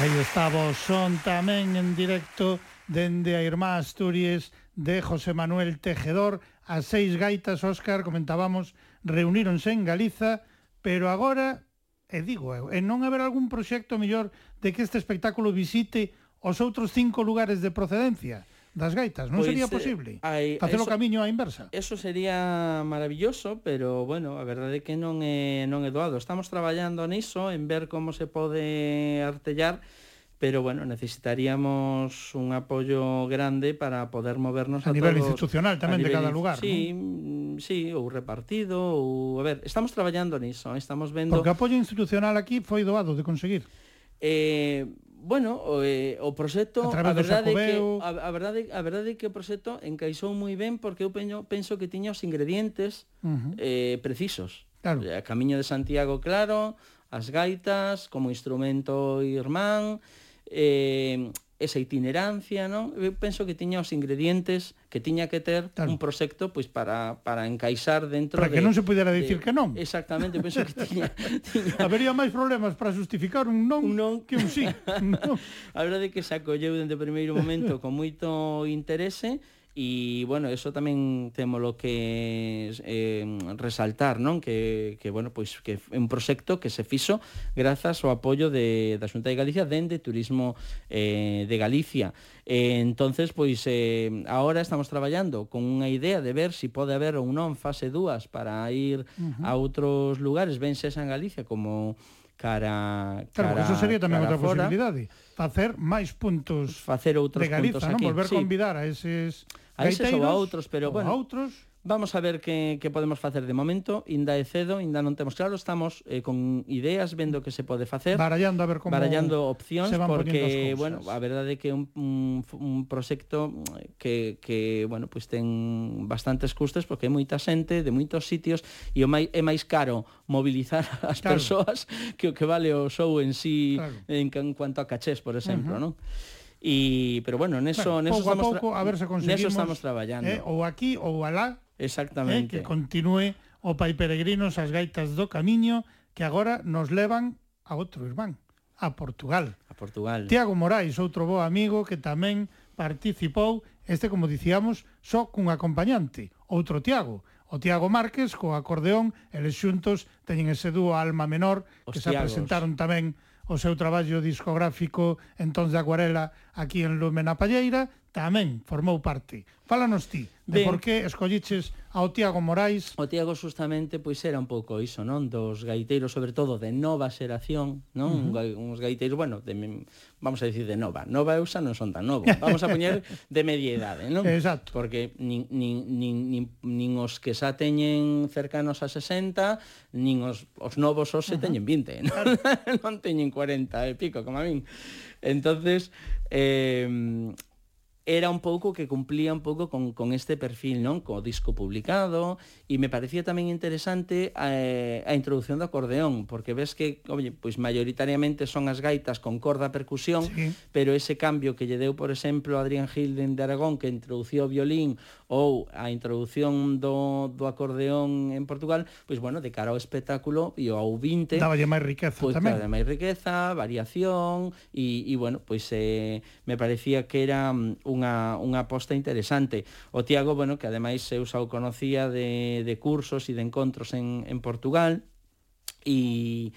Aí estamos, son tamén en directo dende a Irmá Asturias de José Manuel Tejedor. As seis gaitas, Óscar, comentábamos, reuníronse en Galiza, pero agora, e digo eu, e non haber algún proxecto mellor de que este espectáculo visite os outros cinco lugares de procedencia? das gaitas, non pois, sería eh, posible hai, facer o camiño á inversa. Eso sería maravilloso, pero bueno, a verdade é que non é non é doado. Estamos traballando niso en ver como se pode artellar pero bueno, necesitaríamos un apoio grande para poder movernos a, a nivel todos, institucional tamén nivel, de cada lugar, sí, ¿no? Mm, sí, ou repartido, ou a ver, estamos traballando niso, estamos vendo Porque apoio institucional aquí foi doado de conseguir. Eh, bueno, o, eh, o proxecto a, a verdade que a, a verdade a verdade que o proxecto encaixou moi ben porque eu peño, penso que tiña os ingredientes uh -huh. eh precisos. Claro. Eh, a Camiño de Santiago claro, as gaitas como instrumento irmán, eh esa itinerancia, non? Eu penso que tiña os ingredientes que tiña que ter claro. un proxecto pois para para encaixar dentro para de, que non se pudera dicir de, que non. Exactamente, penso que tiña, tiña habería máis problemas para justificar un non, un non. que un sí. non. A verdade é que se acolleu dende o primeiro momento con moito interese E, bueno, eso tamén temos lo que eh, resaltar, non? Que, que, bueno, pois que é un proxecto que se fixo grazas ao apoio de, da Xunta de Galicia dende Turismo eh, de Galicia. Eh, entonces, pois, eh, ahora estamos traballando con unha idea de ver se si pode haber ou non fase 2 para ir uh -huh. a outros lugares, ben sexa en Galicia como cara Claro, cara, eso sería tamén outra posibilidade, ¿eh? facer máis puntos facer outros de Galiza, puntos aquí, non? volver sí. convidar a eses Gaiteiros, a eses ou a outros, pero bueno. A outros. Vamos a ver que, que podemos facer de momento, inda é cedo, inda non temos claro, estamos eh, con ideas vendo que se pode facer. Barallando a ver como Barallando opcións, se van porque, bueno, a verdade é que é un, un, un proxecto eh, que, que bueno, pues ten bastantes custes, porque é moita xente, de moitos sitios, e o mai, é máis caro mobilizar as claro. persoas que o que vale o show en sí, claro. en, en cuanto a cachés, por exemplo, uh -huh. non? E, pero bueno, neso, bueno, neso pouco estamos a pouco, a ver se conseguimos, neso estamos traballando. Eh, ou aquí ou alá. Eh, Exactamente. Eh, que continúe o Pai Peregrinos as gaitas do camiño que agora nos levan a outro irmán, a Portugal. A Portugal. Tiago Morais, outro bo amigo que tamén participou, este como dicíamos, só cun acompañante, outro Tiago, o Tiago Márquez co acordeón, eles xuntos teñen ese dúo Alma Menor que Os se Tiagos. presentaron tamén o seu traballo discográfico en tons de acuarela aquí en Lume na Palleira, tamén formou parte. Fálanos ti de ben. por que escolliches ao Tiago Morais. O Tiago justamente pois era un pouco iso, non, dos gaiteiros, sobre todo de nova xeración, non, uh -huh. uns gaiteiros, bueno, de vamos a decir de nova. Nova e usa non son tan novos. Vamos a poñer de media idade, non? Exacto. Porque nin, nin, nin, nin, nin os que xa teñen cercanos a 60, nin os, os novos os se teñen 20, non? Non teñen 40 e pico, como a min. Entonces, eh, era un pouco que cumplía un pouco con, con este perfil, non? Co disco publicado, e me parecía tamén interesante a, a introdución do acordeón, porque ves que, oye, pois mayoritariamente son as gaitas con corda percusión, sí. pero ese cambio que lle deu, por exemplo, Adrián Hilden de Aragón, que introduciu o violín, ou a introdución do, do acordeón en Portugal, pois, bueno, de cara ao espectáculo e ao 20 Daballe máis riqueza pois, tamén. Daballe máis riqueza, variación, e, e bueno, pois eh, me parecía que era mm, un unha, unha aposta interesante. O Tiago, bueno, que ademais eu xa o conocía de, de cursos e de encontros en, en Portugal, e,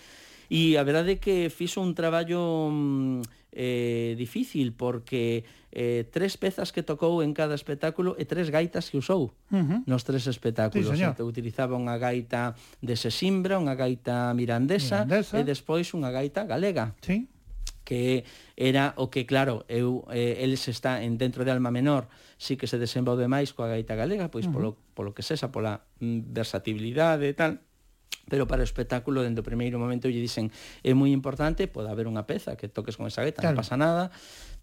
e a verdade é que fixo un traballo mm, eh, difícil, porque eh, tres pezas que tocou en cada espectáculo e tres gaitas que usou uh -huh. nos tres espectáculos. Sí, Ente, utilizaba unha gaita de Sesimbra, unha gaita mirandesa, mirandesa. e despois unha gaita galega. Sí que era o que, claro, eu, eh, eles está en dentro de Alma Menor, sí que se desenvolve máis coa gaita galega, pois uh -huh. polo, polo que sexa, pola mm, versatibilidade e tal, pero para o espectáculo dende o primeiro momento lle dicen é moi importante, pode haber unha peza que toques con esa gaita, claro. non pasa nada,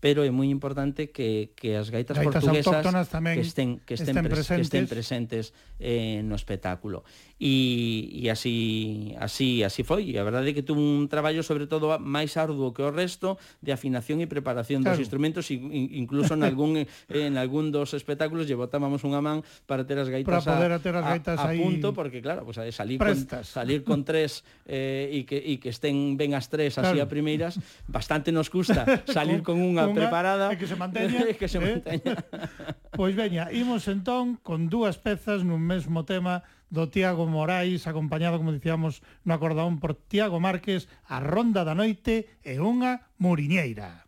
pero é moi importante que, que as gaitas, gaitas portuguesas tamén que estén, que estén, estén pres, presentes, que estén presentes eh, no espectáculo. E, e así, así, así foi. E a verdade é que tuvo un traballo, sobre todo, máis arduo que o resto de afinación e preparación claro. dos instrumentos, e incluso en algún, en algún dos espectáculos lle botábamos unha man para ter as gaitas, para poder a, ter as gaitas a, a, punto, porque claro, pues, salir, prestas. con, salir con tres eh, e, que, e que estén ben as tres así claro. a primeiras, bastante nos custa salir con unha mantenga, preparada. E que se manteña. e que se eh? manteña. Eh? pois veña, imos entón con dúas pezas nun mesmo tema do Tiago Morais, acompañado, como dicíamos, no acordaón por Tiago Márquez, a Ronda da Noite e unha Muriñeira.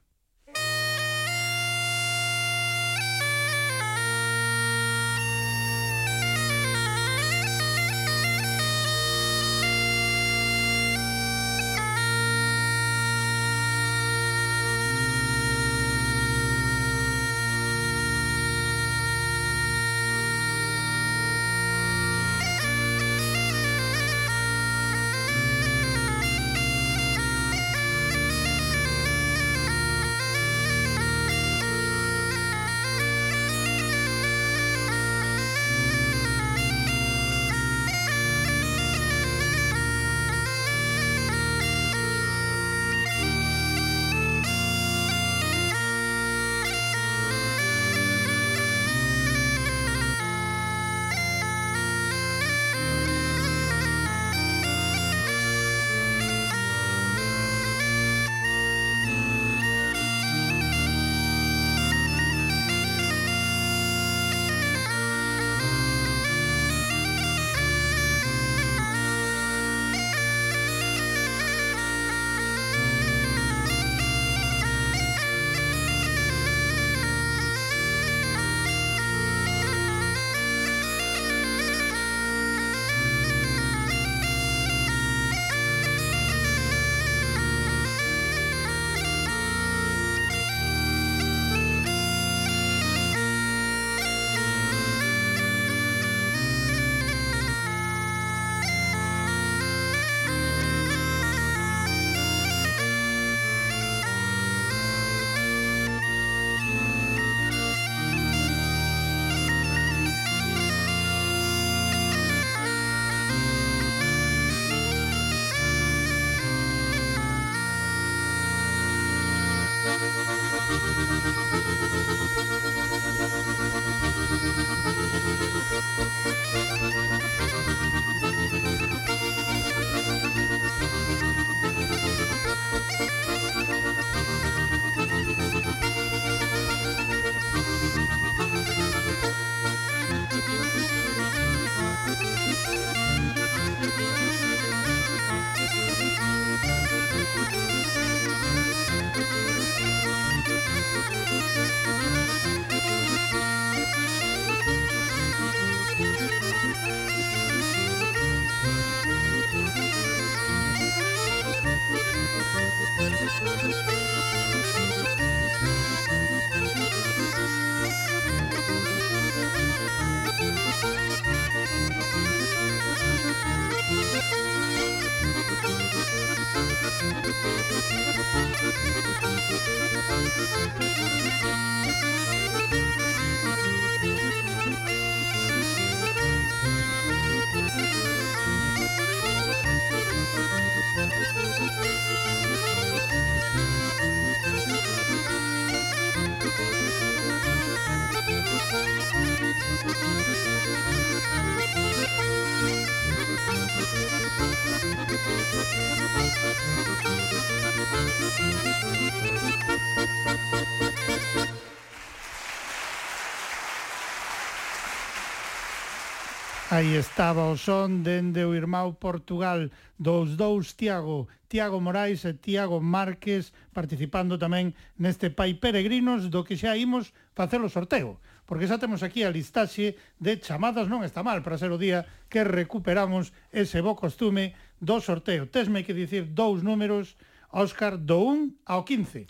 Aí estaba o son dende o irmão Portugal dos dous Tiago, Tiago Morais e Tiago Márquez participando tamén neste Pai Peregrinos do que xa imos facer o sorteo porque xa temos aquí a listaxe de chamadas non está mal para ser o día que recuperamos ese bo costume do sorteo. Tesme que dicir dous números, Óscar, do 1 ao 15.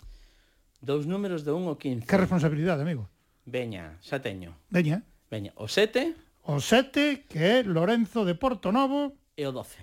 Dous números do 1 ao 15. Que responsabilidade, amigo. Veña, xa teño. Veña. Veña, o 7 O 7, que é Lorenzo de Porto Novo. E o 12.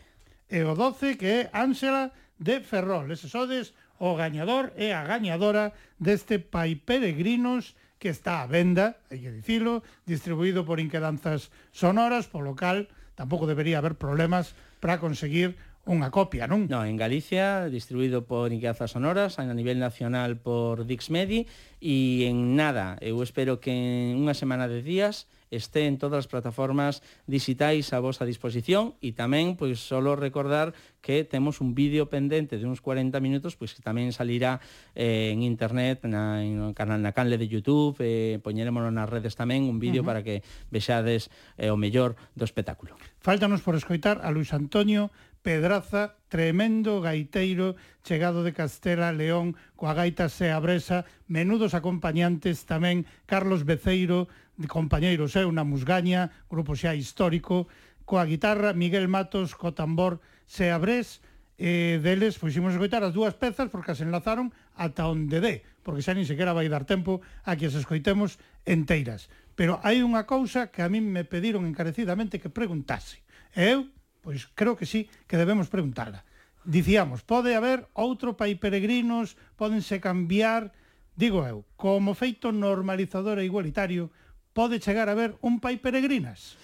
E o 12, que é Ángela de Ferrol. Ese sodes o gañador e a gañadora deste Pai Peregrinos que está a venda, hai que dicilo, distribuído por Inquedanzas Sonoras, polo cal tampouco debería haber problemas para conseguir unha copia, non? Non, en Galicia, distribuído por Inquedanzas Sonoras, a nivel nacional por Dixmedi, e en nada, eu espero que en unha semana de días esté en todas as plataformas digitais a vosa disposición e tamén, pois, solo recordar que temos un vídeo pendente de uns 40 minutos pois que tamén salirá eh, en internet na, en canal na canle de YouTube eh, poñerémoslo nas redes tamén un vídeo uh -huh. para que vexades eh, o mellor do espectáculo. Faltanos por escoitar a Luis Antonio Pedraza, tremendo gaiteiro chegado de Castela, León, coa gaita se abresa, menudos acompañantes tamén Carlos Beceiro, de compañeiro seu na Musgaña, grupo xa histórico, coa guitarra Miguel Matos, co tambor se abrés e deles fuximos escoitar as dúas pezas porque as enlazaron ata onde dé, porque xa nin sequera vai dar tempo a que as escoitemos enteiras. Pero hai unha cousa que a min me pediron encarecidamente que preguntase. E eu, pois creo que sí, que debemos preguntarla. Dicíamos, pode haber outro pai peregrinos, pódense cambiar, digo eu, como feito normalizador e igualitario, pode chegar a haber un pai peregrinas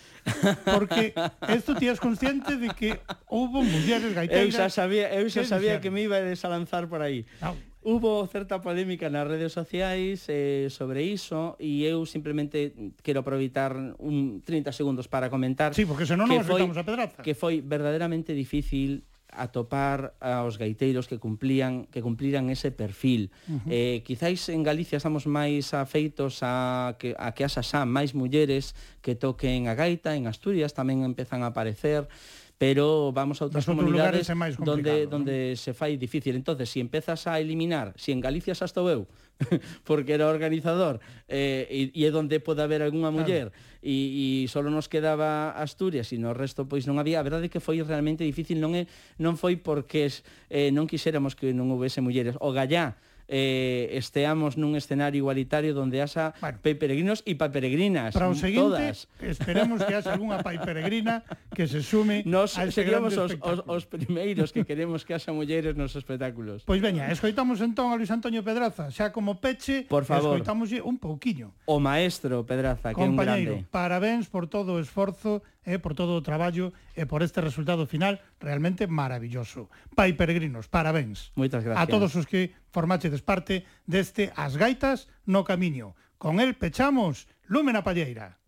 porque isto tías consciente de que houve mulleres gaiteiras... Eu xa sabía, eu xa sabía que me iba a lanzar por aí. No. Hubo certa polémica nas redes sociais eh, sobre iso e eu simplemente quero aproveitar un 30 segundos para comentar sí, porque senón non que foi, a pedraza. que foi verdadeiramente difícil atopar aos gaiteiros que cumplían que cumpliran ese perfil. Uh -huh. Eh quizáis en Galicia estamos máis afeitos a que a que haxa xa máis mulleres que toquen a gaita, en Asturias tamén empezan a aparecer pero vamos a outras comunidades máis donde, ¿no? donde se fai difícil. entonces si empezas a eliminar, si en Galicia xa estou eu, porque era organizador, eh, e, e é donde pode haber algunha muller, claro. e, e só nos quedaba Asturias, e no resto pois non había, a verdade é que foi realmente difícil, non, é, non foi porque eh, non quixéramos que non houvese mulleres. O Gallá, eh, esteamos nun escenario igualitario donde haxa bueno, pai peregrinos e pai peregrinas. Para o seguinte, todas. esperemos que haxa algunha pai peregrina que se sume Nos a seríamos os, os, os primeiros que queremos que haxa mulleres nos espectáculos. Pois veña, escoitamos entón a Luis Antonio Pedraza, xa como peche, por favor, escoitámoslle un pouquiño. O maestro Pedraza, que é un grande. Parabéns por todo o esforzo eh, por todo o traballo e por este resultado final realmente maravilloso. Pai Peregrinos, parabéns. Moitas gracias. A todos os que formachedes parte deste As Gaitas no Camiño. Con el pechamos Lúmena Palleira.